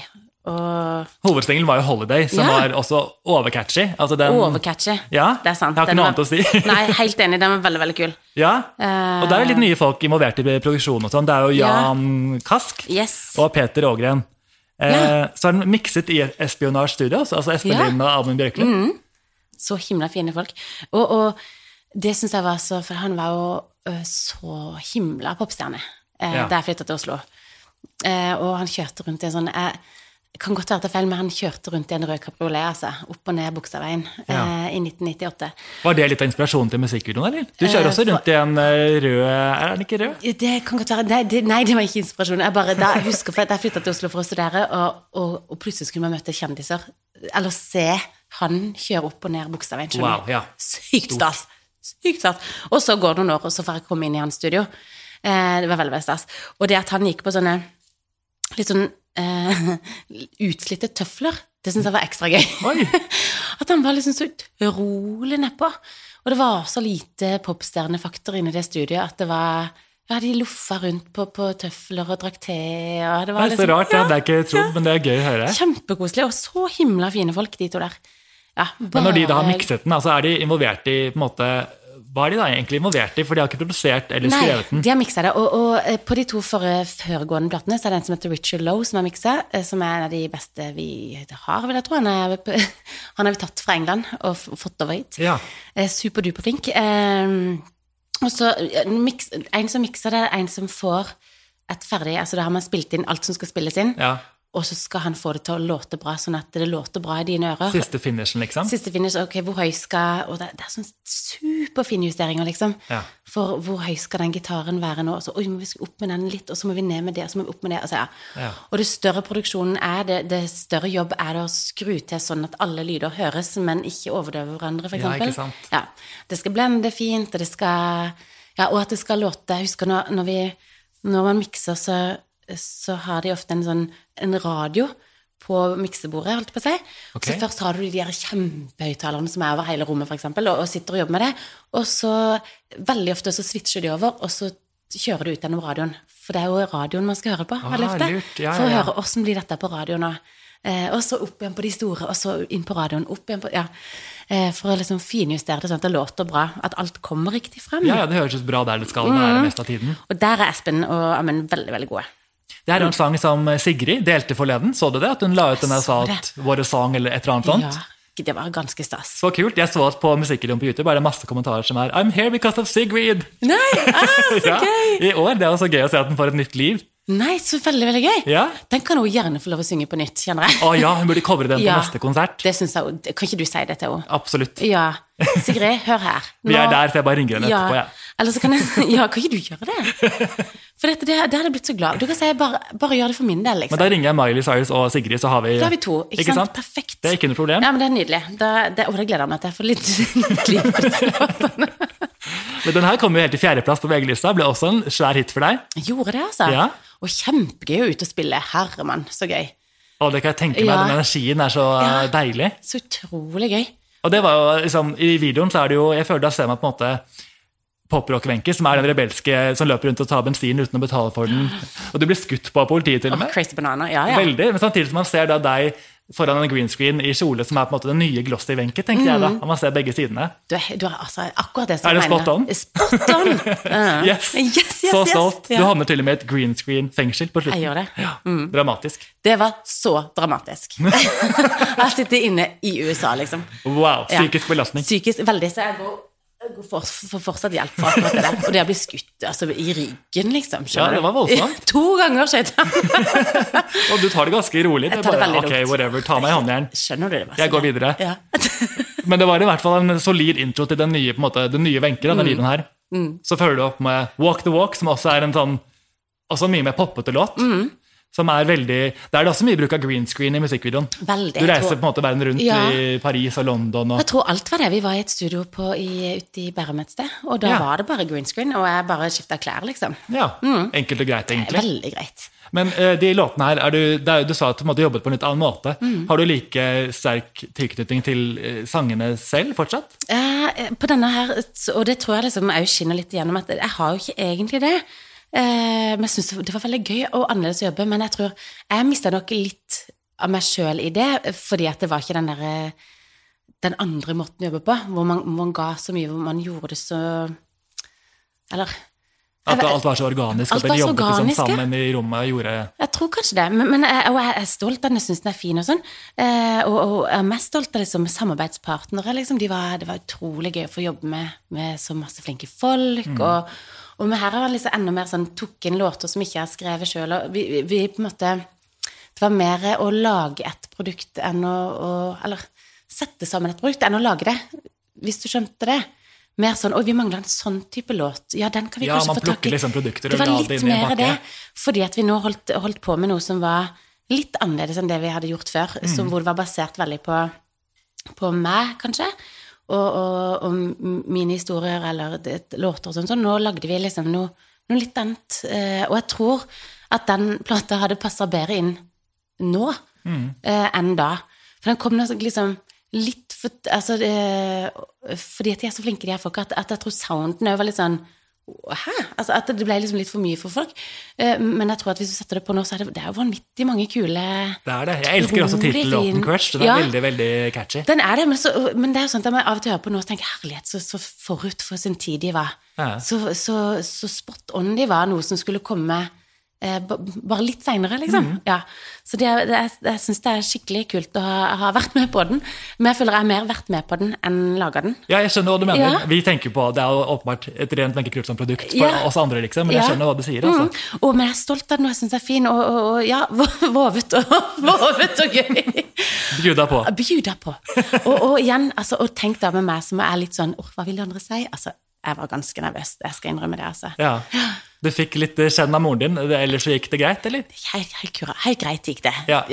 Og Hovedsingelen var jo 'Holiday', som Ja. var også overcatchy. Altså den, overcatchy. Ja, Det er sant. Jeg har ikke noe var- annet å si. Nei, helt enig. Den var veldig, veldig kul. ja. Eh, Og det er jo litt nye folk involvert i produksjonen og sånn. Det er jo Ja. Jan Kask Yes. og Peter Ågren. Eh, Ja. Så er den mikset i Espionage Studios, altså Espen Ja. Lind og Amund Bjørkli. Så himla fine folk. Og, og det syns jeg var så For han var jo så himla popstjerne eh, Ja. da jeg flytta til Oslo. Eh, og han kjørte rundt i en sånn jeg, kan godt være er feil, men han kjørte rundt i en rød kabriolet, altså. Opp og ned Bogstadveien Ja. eh, i 1998. Var det litt av inspirasjonen til musikkvideoen, eller? Du kjører Eh, også rundt i en rød Er den ikke rød? Det kan godt være Nei, det, nei, det var ikke inspirasjonen. Jeg bare da, jeg husker for at jeg flytta til Oslo for å studere, og, og, og plutselig skulle man møte kjendiser. Eller se han kjøre opp og ned Bogstadveien. Wow, ja. Sykt stas. Sykt stas. Og så går det noen år, og så får jeg komme inn i hans studio. Eh, det var veldig, veldig stas. Og det at han gikk på sånne litt sånn eh, utslitte tøfler, det syns jeg var ekstra gøy. At han var liksom så utrolig nedpå. Og det var så lite popstjernefaktor inni det studioet at det var Ja, de loffa rundt på, på tøfler og drakk te, og det Det var er så liksom rart, ja. Det er ikke trodd, men det er gøy å høre. Kjempekoselig, og så himla fine folk, de to der. Ja, Men når de da har mikset den, altså er de involvert i på en måte, Hva er de da egentlig involvert i? For de har ikke produsert eller Nei, skrevet den. de har miksa det. Og, og eh, på de to forrige foregående platene så er det en som heter Richard Lowe som har miksa, eh, som er en av de beste vi har, vil jeg tro. Han er, han er tatt fra England og fått over hit. Ja. Superduper flink. Eh, og så eh, en som mikser det, en som får et ferdig Altså da har man spilt inn alt som skal spilles inn, ja. Og så skal han få det til å låte bra, sånn at det låter bra i dine ører. Siste finishen, liksom. Siste finish, ok, hvor høy skal Og det, det er sånn superfine justeringer, liksom. Ja. For hvor høy skal den gitaren være nå? Og så, oi, må vi opp med den litt, og så må vi ned med det, og så må vi opp med det. Altså, ja. Ja. Og det større produksjonen er, det, det større jobb er det å skru til sånn at alle lyder høres, men ikke overdøver hverandre, for Ja, ikke sant. Ja. Det skal blende fint, og det skal Ja, og at det skal låte Jeg husker når, når vi Når man mikser, så, så har de ofte en sånn en radio på miksebordet, holdt på å si. Okay. Så først har du de der kjempehøyttalerne som er over hele rommet, for eksempel, og, og sitter og jobber med det. Og så veldig ofte så switcher de over, og så kjører du ut gjennom radioen. For det er jo radioen man skal høre på, veldig Ah, ofte. lurt. Ja, for å ja, ja. høre åssen blir dette på radioen nå. Eh, og så opp igjen på de store, og så inn på radioen. Opp igjen på Ja. Eh, for å liksom finjustere det sånn at det låter bra. At alt kommer riktig frem. Ja, ja, det høres ut bra der det skal Mm. mest av tiden. Og der er Espen og Amund veldig, veldig gode. Det er en sang som Sigrid delte forleden. Så du det? At hun la ut den der sa at våre sang eller et eller annet sånt. Ja, det var ganske stas. Så kult. Jeg så at på Musikkvideoen på YouTube er det masse kommentarer som er I'm here because of Sigrid. Nei, ah, så Ja, gøy! I år. Det er også gøy å se at den får et nytt liv. Nei, så veldig, veldig gøy. Ja. Den kan hun gjerne få lov å synge på nytt, kjenner jeg. Å ja, hun burde covre den på Ja. neste konsert. Det synes jeg, Kan ikke du si det til henne? Absolutt. Ja. Sigrid, hør her. Vi er der, så jeg bare ringer henne ja. etterpå. Ja. Eller så kan jeg Ja, kan ikke du gjøre det? For dette, det, det hadde jeg blitt så glad Du kan si bare, bare gjør det for min del, liksom. Men da ringer jeg Miley Cyrus og Sigrid, så har vi Da har vi to. Ikke, sant? Perfekt. Det er ikke noe problem. Ja, men det er nydelig. Da, det, og det gleder jeg meg til. Jeg får litt, liv på disse låtene. Men den her kom jo helt til fjerdeplass på VG-lista. Ble også en svær hit for deg. Jeg Gjorde det, altså. Ja. Og kjempegøy å ut og spille. Herremann, så gøy. Å, det kan jeg tenke meg, Ja. den energien er så Ja. deilig. Så utrolig gøy. Og det var jo liksom, I videoen så er det jo Jeg føler da ser man på en måte poprock-Wenche, som er den rebelske som løper rundt og tar bensin uten å betale for den. Og du blir skutt på av politiet, til og med. crazy banana. Ja, ja. Veldig, Men samtidig som man ser da deg foran en green screen i kjole som er på en måte den nye Glossy-Wenche, tenker jeg da. Mm. Og man ser begge sidene. Du er, du er altså akkurat det som Er det spot on? Spot on! Uh. Yes! Yes, yes, så stolt. Yes. Du havner til og med i et green screen-fengsel på slutten. Jeg gjør det. Mm. Ja, Dramatisk. Det var så dramatisk. jeg sitter inne i USA, liksom. Wow. Psykisk belastning. Psykisk veldig, så jeg går for, for fortsatt hjelp for akkurat det der. Og det å bli skutt altså, i ryggen, liksom. Ja, det var voldsomt. to ganger skjedde. Og du tar det ganske rolig. Det Jeg tar det veldig ok, whatever, ta meg i håndjern. Skjønner du det? var Jeg går videre. Ja. Men det var i hvert fall en solid intro til den nye, på en måte, den nye Wenche, da, Mm. her. Så følger du opp med Walk the Walk, som også er en sånn også mye mer poppete låt. Mm. Som er veldig Det er det også mye bruk av green screen i musikkvideoen. Veldig. Du reiser tror- på en måte verden rundt Ja. i Paris og London og Jeg tror alt var det. Vi var i et studio på, i, ute i Bærum et sted, og da Ja. var det bare green screen, og jeg bare skifta klær, liksom. Ja, enkelt og greit, egentlig. Veldig greit. Men uh, de låtene her, er du, er, du sa at du måtte jobbet på en litt annen måte. Mm. Har du like sterk tilknytning til uh, sangene selv fortsatt? Uh, på denne her, og det tror jeg liksom òg skinner litt igjennom, at jeg har jo ikke egentlig det. Eh, men jeg syns det var veldig gøy og annerledes å jobbe, men jeg tror jeg mista nok litt av meg sjøl i det, fordi at det var ikke den derre den andre måten å jobbe på, hvor man, man ga så mye, hvor man gjorde det så Eller At alt var så organisk, at dere jobbet liksom sammen i rommet og gjorde Jeg tror kanskje det, men, men jeg, og jeg er stolt av den, jeg syns den er fin og sånn. Eh, og, og jeg er mest stolt av liksom, samarbeidspartnere, liksom. De var, det var utrolig gøy å få jobbe med, med så masse flinke folk. Og, og her har han liksom enda mer sånn tok inn låter som ikke har skrevet sjøl, vi, vi, vi på en måte Det var mer å lage et produkt enn å, å Eller sette sammen et produkt enn å lage det, hvis du skjønte det. Mer sånn Oi, vi mangler en sånn type låt. Ja, den kan vi Ja, kanskje få tak i. liksom produkter Det var litt mer det, fordi at vi nå holdt, holdt på med noe som var litt annerledes enn det vi hadde gjort før. Mm. Som, hvor det var basert veldig på, på meg, kanskje. Og, og, og mine historier eller det, låter og sånn. Så nå lagde vi liksom noe, noe litt annet. Eh, og jeg tror at den plata hadde passa bedre inn nå eh, enn da. For den kom liksom litt for Altså eh, fordi at de er så flinke, de her folka, at, at jeg tror sounden òg var litt sånn Hæ? Altså At det ble liksom litt for mye for folk. Eh, men jeg tror at hvis du setter det på nå, så er det, det er jo vanvittig mange kule Det er det. Jeg elsker også tittellåten. Crush. Den er Ja. veldig, veldig catchy. Den er det, men, så, men det er jo sånn at jeg av og til hører på nå og tenker herlighet, så, så forut for sin tid de var. Ja. Så, så, så spot on de var, noe som skulle komme bare litt seinere, liksom. Mm. Ja. Så det, det, jeg syns det er skikkelig kult å ha, ha vært med på den. Men jeg føler jeg har mer vært med på den enn laga den. Ja, jeg skjønner hva du mener. Ja. Vi tenker på Det er jo åpenbart et rent Wenche produkt for Ja. oss andre, liksom. Men jeg skjønner hva du sier, altså. Mm. Og, men jeg er stolt av den, og jeg syns den er fin, og, og, og ja, vovet og, vovet og gøy. Bjuda på. Bjuda på. Og, og igjen, altså, og tenk da med meg som er litt sånn Åh, hva vil de andre si? Altså, jeg var ganske nervøs, jeg skal innrømme det, altså. Ja. Du fikk litt kjenn skjenn av moren din, ellers så gikk det greit, eller? Helt, helt, helt greit gikk det. Ja.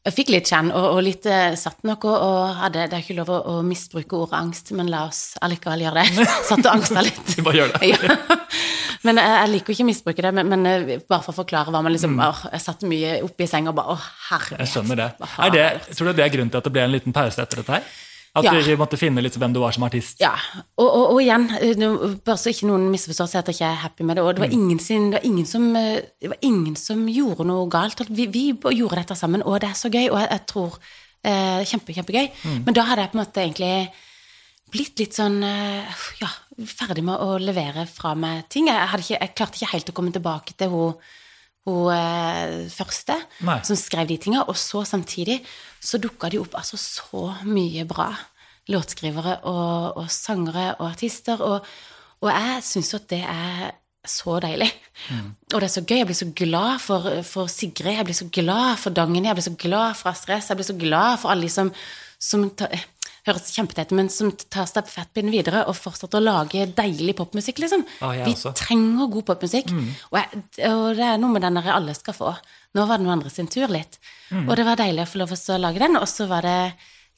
Jeg fikk litt kjenn, og, og litt eh, satt noe og, hadde Det er ikke lov å, å misbruke ordet angst, men la oss allikevel gjøre det. Satt og angsta litt. Du bare gjør det. Ja. Men jeg, jeg liker ikke å misbruke det, men, men eh, bare for å forklare hva man liksom åh, Jeg satt mye oppe i senga og bare Å, herregud. Mm. Jeg skjønner det. Er det tror du det er grunnen til at det ble en liten pause etter dette her? At Ja. du måtte finne litt hvem du var som artist? Ja, og, og, og igjen, eh, bare så ikke noen misforstår seg at jeg ikke er happy med det, og det var ingen, sin, det var ingen, som, eh, det var ingen som gjorde noe galt. Vi, vi gjorde dette sammen, og det er så gøy, og jeg, jeg tror eh, Kjempe, kjempegøy. Men da hadde jeg på en måte egentlig blitt litt sånn eh, ja, ferdig med å levere fra meg ting. Jeg, ikke, jeg klarte ikke helt å komme tilbake til hun, hun første Nei. som skrev de tinga, og så samtidig så dukka det opp altså så mye bra låtskrivere og, og sangere og artister, og, og jeg syns jo at det er så deilig. Og det er så gøy. Jeg blir så glad for, for Sigrid, jeg blir så glad for Dagny, jeg blir så glad for Astrid jeg blir så glad for alle de som, som ta, høres kjempeteit men som tar stafettpinnen videre og fortsetter å lage deilig popmusikk, liksom. Ah, Vi trenger god popmusikk, og, jeg, og det er noe med den der alle skal få. Nå var det noen andre sin tur litt. Og det var deilig å få lov til å lage den, og så var det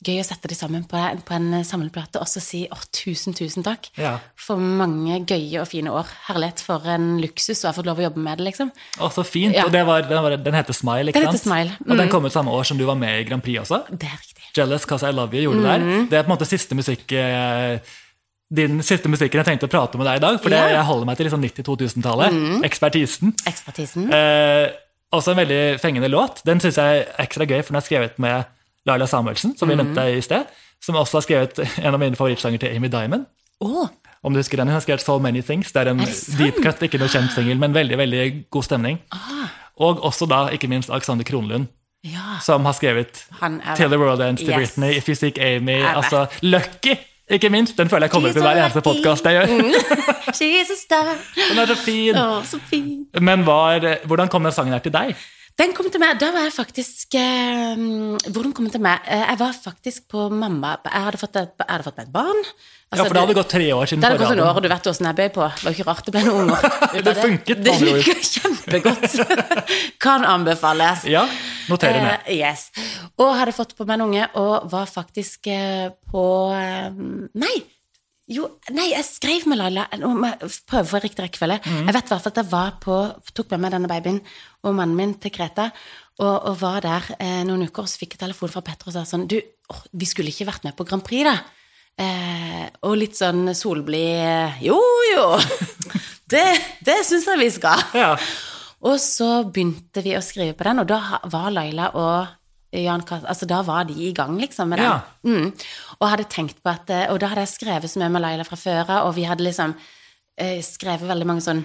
gøy å sette de sammen på, på en samleplate og så si å, tusen, tusen takk Ja. for mange gøye og fine år. Herlighet, for en luksus å ha fått lov å jobbe med det, liksom. Å, så fint. Ja. Og det var, den, var, den heter Smile, ikke Den sant? Smile, Og den mm. kom ut samme år som du var med i Grand Prix også. Det er riktig. Jealous Cause I Love You gjorde Mm. det der. Det er på en måte siste musikk eh, din siste musikken jeg tenkte å prate med deg i dag. For. Mm. jeg holder meg til liksom 90-2000-tallet. Ekspertisen. Ekspertisen. Eh, også en veldig fengende låt. Den syns jeg er ekstra gøy, for den er skrevet med Laila Samuelsen, som vi Mm. nevnte i sted. Som også har skrevet en av mine favorittsanger til Amy Diamond. Oh. Om du husker den, Hun har skrevet So Many Things. Det er en Er det deep cut, ikke noe kjent singel, men veldig veldig god stemning. ah, Og også da, ikke minst, Alexander Kronlund, ja. som har skrevet Till the World Ends to Yes. Britney, If You Seek Amy, altså Lucky! Ikke minst. Den føler jeg kommer til hver eneste podkast jeg gjør. Den er så fin. Å, så fin. Men var, hvordan kom den sangen her til deg? Den kom til meg, da var jeg faktisk eh, Hvordan kom den til meg? Eh, jeg var faktisk på mamma Jeg hadde fått, et, jeg hadde fått meg et barn. Ja, Altså, for det hadde gått tre år siden Det hadde gått noen år, og du vet åssen jeg ble på. Det var ikke rart det ble noen unger. Det funket, Det funker kjempegodt. kan anbefales. Ja, noterer med. Uh, yes. Og hadde fått på meg en unge, og var faktisk uh, på uh, Nei! Jo, nei, jeg skrev med Laila Nå må jeg prøve å få riktig rekkefølge. Mm. Jeg vet i hvert fall at jeg var på, tok med meg denne babyen og mannen min til Kreta, og, og var der eh, noen uker, og så fikk jeg telefon fra Petter og sa sånn Du, oh, vi skulle ikke vært med på Grand Prix, da? Eh, og litt sånn solblid eh, Jo, jo! Det, det syns jeg vi skal. Ja. Og så begynte vi å skrive på den, og da var Laila og Jan Kat Altså, da var de i gang, liksom, med den. Ja. Mm. Og hadde tenkt på at eh, Og da hadde jeg skrevet så mye med Laila fra før av, og vi hadde liksom eh, skrevet veldig mange sånn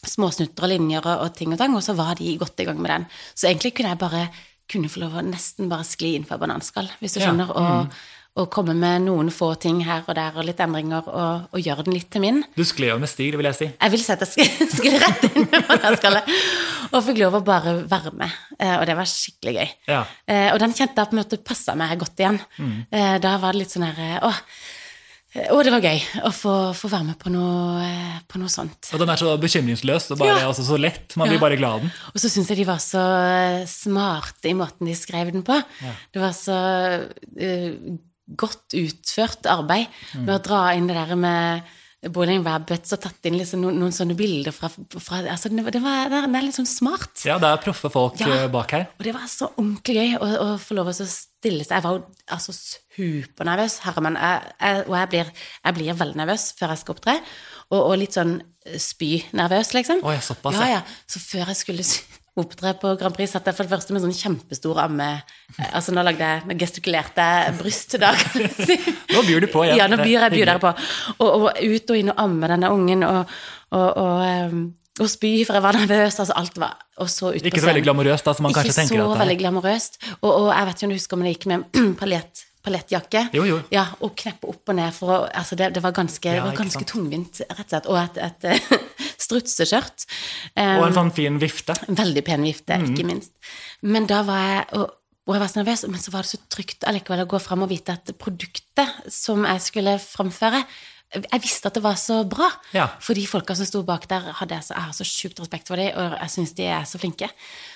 småsnutter og linjer og, og ting og tang, og så var de godt i gang med den. Så egentlig kunne jeg bare kunne få lov å nesten bare skli inn på bananskall, hvis du Ja. skjønner, og, og komme med noen få ting her og der og litt endringer, og, og gjøre den litt til min. Du skled jo med stil, vil jeg si. Jeg vil si at jeg skulle, rett inn på den skallet. Og fikk lov å bare være med. Eh, Og det var skikkelig gøy. Ja. Eh, Og den kjente jeg på en måte passa meg godt igjen. Mm. Da var det litt sånn her eh, Å, å, det var gøy å få, få være med på noe, eh, på noe sånt. Og den er så bekymringsløs og bare, Ja. altså, så lett. Man blir Ja. bare glad av den. Og så syns jeg de var så eh, smarte i måten de skrev den på. Det var så eh, godt utført arbeid med å dra inn det der med Bowling Rabbits og tatt inn liksom noen, noen sånne bilder fra, fra altså det, var- det, var, det er litt sånn smart. Ja, det er proffe folk Ja. eh, bak her. Og det var så ordentlig gøy å, å få lov til å stille seg. Jeg var jo altså supernervøs, herremann. Jeg, jeg, og jeg blir, jeg blir veldig nervøs før jeg skal opptre. Og, og litt sånn spy-nervøs, liksom. Oi, såpass, ja, ja. ja. Så før jeg skulle opptre på Grand Prix, satt jeg for det første med sånn kjempestor amme Altså nå lagde jeg, med gestikulerte bryst da, kan du si. Nå byr du på igjen. Ja, nå byr jeg byr dere på. Og, og ut og inn og amme denne ungen, og, og, og, um, og spy, for jeg var nervøs. Altså alt var Og så ut på Ikke så veldig glamorøst, da, som man ikke kanskje tenker så at det veldig glamorøst. Og, og jeg vet ikke om du husker om det gikk med paljett, paljettjakke. Jo, jo. Ja, og kneppe opp og ned for å Altså, det, det var ganske, Ja, var ganske tungvint, rett og slett. Og et, et eh, strutseskjørt. Og en sånn fin vifte. veldig pen vifte, Mm. ikke minst. Men da var jeg og, og jeg var så nervøs, men så var det så trygt allikevel å gå fram og vite at produktet som jeg skulle framføre Jeg visste at det var så bra. Ja. For de folka som sto bak der, hadde jeg, så, jeg har så sjukt respekt for dem, og jeg syns de er så flinke.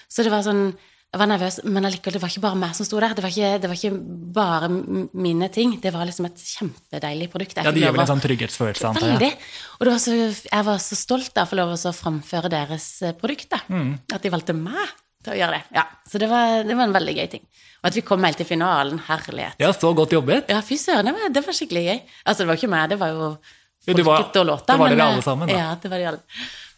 Så det var sånn Jeg var nervøs, men allikevel, det var ikke bare meg som sto der. Det var ikke, det var ikke bare mine ting. Det var liksom et kjempedeilig produkt. Jeg Ja, Det gir vel en sånn trygghetsfølelse, antar jeg. Veldig. Og var så, jeg var så stolt av å få lov å framføre deres eh, produkt. Da. Mm. At de valgte meg til å gjøre det. Ja, Så det var, det var en veldig gøy ting. Og at vi kom helt til finalen. Herlighet. Ja, så godt jobbet. Ja, fy søren, det, var- det var skikkelig gøy. Altså, det var ikke meg, det var jo Jo, det var- folket og låta. det var dere men, alle sammen, da. Ja, det var de alle.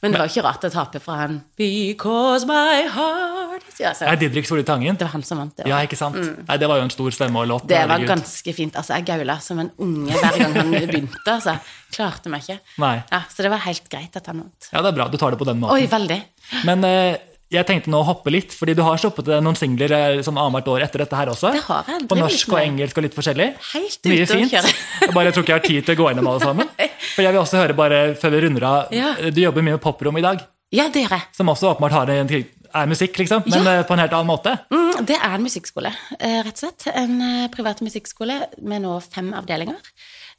Men det var ikke rart å tape fra han Because my heart is ja, Nei, Didrik Solli Tangen. Det var han som vant. Det, Ja, ikke sant? Nei, Det var jo en stor stemme og låt. det var herregud. ganske fint. Altså, jeg gaula som en unge hver gang han begynte. Altså. Klarte meg ikke. Nei. Ja, så det var helt greit at han vant. Ja, det er bra. Du tar det på den måten. Oi, veldig. Men eh, jeg tenkte nå å hoppe litt, fordi du har sluppet noen singler eh, som annethvert år etter dette her også. Det har jeg. På norsk og engelsk og litt forskjellig. Helt Mye fint. Jeg bare tror ikke jeg har tid til å gå gjennom alle sammen. For jeg vil også høre, bare før vi runder av, Ja. du jobber mye med poprom i dag, Ja, det gjør jeg. som også åpenbart har en, er musikk, liksom, men Ja. eh, på en helt annen måte. Mm, det er en musikkskole, eh, rett og slett. En privat musikkskole med nå fem avdelinger.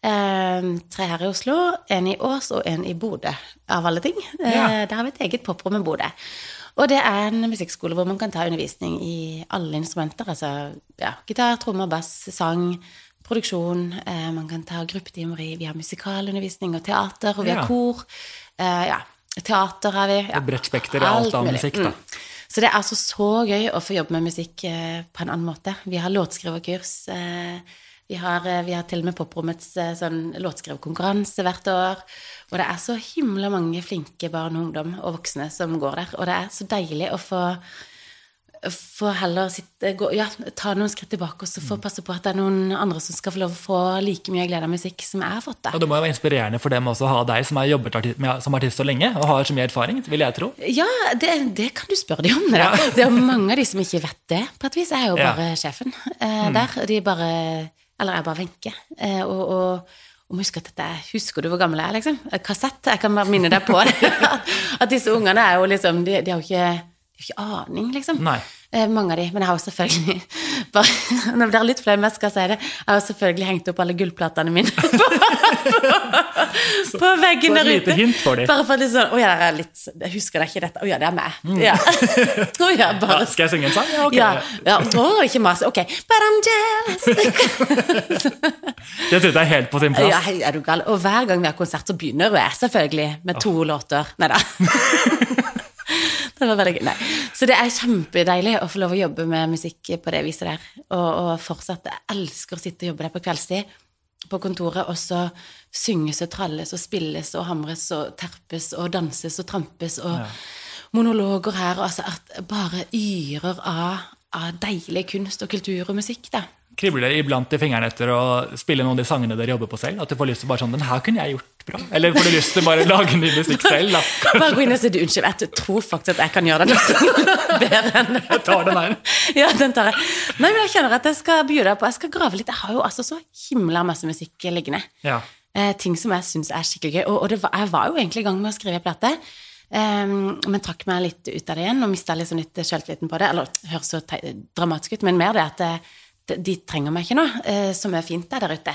Tre her i Oslo, en i Ås og en i Bodø, av alle ting. Eh, Ja. Der har vi et eget poprom i Bodø. Og det er en musikkskole hvor man kan ta undervisning i alle instrumenter. Altså ja, gitar, trommer, bass, sang, produksjon. Eh, man kan ta gruppetimer i Vi har musikalundervisning og teater, og vi har Ja. kor. Eh, ja, teater har vi. Ja. Et bredt spekter av alt av musikk, da. Mm. Så det er altså så gøy å få jobbe med musikk eh, på en annen måte. Vi har låtskriverkurs. eh, Vi har, eh, vi har til og med Poprommets eh, sånn låtskriverkonkurranse hvert år. Og det er så himla mange flinke barn og ungdom og voksne som går der. Og det er så deilig å få få heller sitte, gå, ja, ta noen skritt tilbake og så få passe på at det er noen andre som skal få lov å få like mye glede av musikk som jeg har fått. Det. Og det må jo være inspirerende for dem også å ha deg som har jobbet artist, med, som artist så lenge, og har så mye erfaring, vil jeg tro. Ja, det, det kan du spørre dem om. Det, ja. det er mange av de som ikke vet det, på et vis. Jeg er jo Ja. bare sjefen eh, der. De bare Eller jeg bare Wenche. Eh, og, og, og må huske at dette er Husker du hvor gammel jeg er, liksom? Eh, Kassett. Jeg kan bare minne deg på det. At disse ungene er jo liksom De, de har jo ikke, de har ikke aning, liksom. Eh, mange av de. Men jeg har jo selvfølgelig bare, Nå blir jeg litt flau mennesker, jeg skal si det. Jeg har selvfølgelig hengt opp alle gullplatene mine på, på, på veggen der ute. Bare for det er sånn Å ja, det er litt Jeg husker det ikke dette. Å ja, det er meg. Ja. Å ja, Ja, skal jeg synge en sang? Ja, ok. ja, ja, å, ikke mas. Ok. But I'm jealous. Det synes jeg er helt på sin plass. Ja, er du gal? Og hver gang vi har konsert, så begynner jeg selvfølgelig med to låter. Nei da. Det var veldig gøy. Nei. Så det er kjempedeilig å få lov å jobbe med musikk på det viset der. Og, og fortsatt jeg elsker å sitte og jobbe der på kveldstid på kontoret, og så synges og tralles og spilles og hamres og terpes og danses og trampes og monologer her, og altså at bare yrer av, av deilig kunst og kultur og musikk, da. Kribler iblant i fingrene etter å spille noen av de sangene dere jobber på selv? At du får lyst til bare sånn, den her kunne jeg gjort bra. Eller får du lyst til bare å lage ny musikk selv? Da? Bare gå inn og si du, unnskyld, jeg tror faktisk at jeg kan gjøre den bedre enn Jeg tar den her. Ja, den tar jeg. Nei, men jeg kjenner at jeg skal by deg på. Jeg skal grave litt. Jeg har jo altså så himla masse musikk liggende. Ja. Eh, ting som jeg syns er skikkelig gøy. Og, og det var, jeg var jo egentlig i gang med å skrive plate. Um, men trakk meg litt ut av det igjen og mista liksom litt sjøltilliten på det. Eller det høres så dramatisk ut, men mer det at eh, de, trenger meg ikke nå, eh, som er fint der, der ute.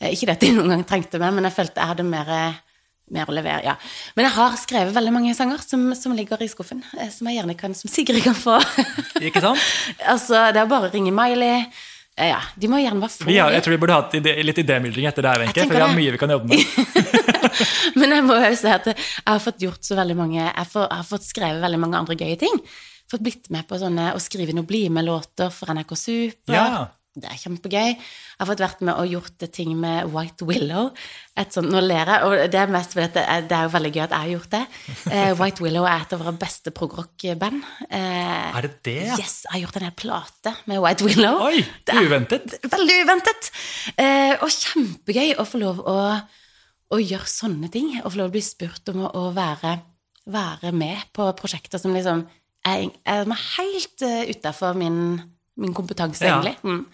Eh, ikke det at de noen gang trengte meg, men jeg følte jeg hadde mer, eh, mer å levere. ja. Men jeg har skrevet veldig mange sanger som, som ligger i skuffen, som jeg gjerne kan, som Sigrid kan få. Ikke sant? altså, det er bare å ringe Miley. Ja, de må gjerne bare få Ja, jeg tror vi burde hatt ide, litt idémyldring etter det her, Wenche. For vi har mye vi kan jobbe med. Men jeg må jo si at jeg har fått gjort så veldig mange Jeg får, jeg har fått skrevet veldig mange andre gøye ting. Fått blitt med på sånne å skrive noen bli med-låter for NRK Super. Ja. Det er kjempegøy. Jeg har fått vært med og gjort ting med White Willow. Et sånt, nå ler jeg, og det er mest fordi det er, det er jo veldig gøy at jeg har gjort det. Eh, White Willow er et av våre beste progrock-band. Eh, Er det det? Yes, jeg har gjort en hel plate med White Willow. Oi, Det er uventet. Veldig uventet! Eh, og kjempegøy å få lov å, å gjøre sånne ting. Og få lov å bli spurt om å, å være, være med på prosjekter som liksom er, er helt uh, utafor min, min kompetanse, Ja. egentlig. Mm.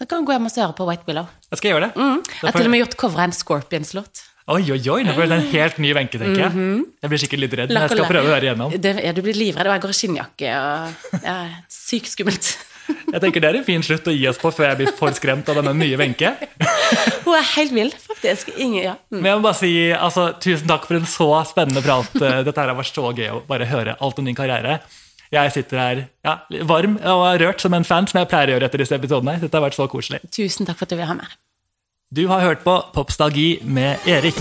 Så kan du gå hjem og høre på White Willow. Jeg skal gjøre det. Mm. Jeg har til og med gjort covra en Scorpions-låt. Oi, oi, oi, nå ble det en helt ny Wenche, tenker jeg. Jeg blir sikkert litt redd, men jeg skal prøve å høre igjennom. Det, ja, du blir livredd, og jeg går i skinnjakke og ja, Sykt skummelt. Jeg tenker Det er en fin slutt å gi oss på før jeg blir for skremt av denne nye Wenche. Hun er helt vill, faktisk. Ingen, ja. Mm. Men jeg må bare si altså, tusen takk for en så spennende prat. Eh, Dette her har vært så gøy å bare høre alt om din karriere. Jeg sitter her ja, varm og rørt som en fan, som jeg pleier å gjøre etter disse episodene. Dette har vært så koselig. Tusen takk for at du vil ha med. Du har hørt på Popstalgi med Erik.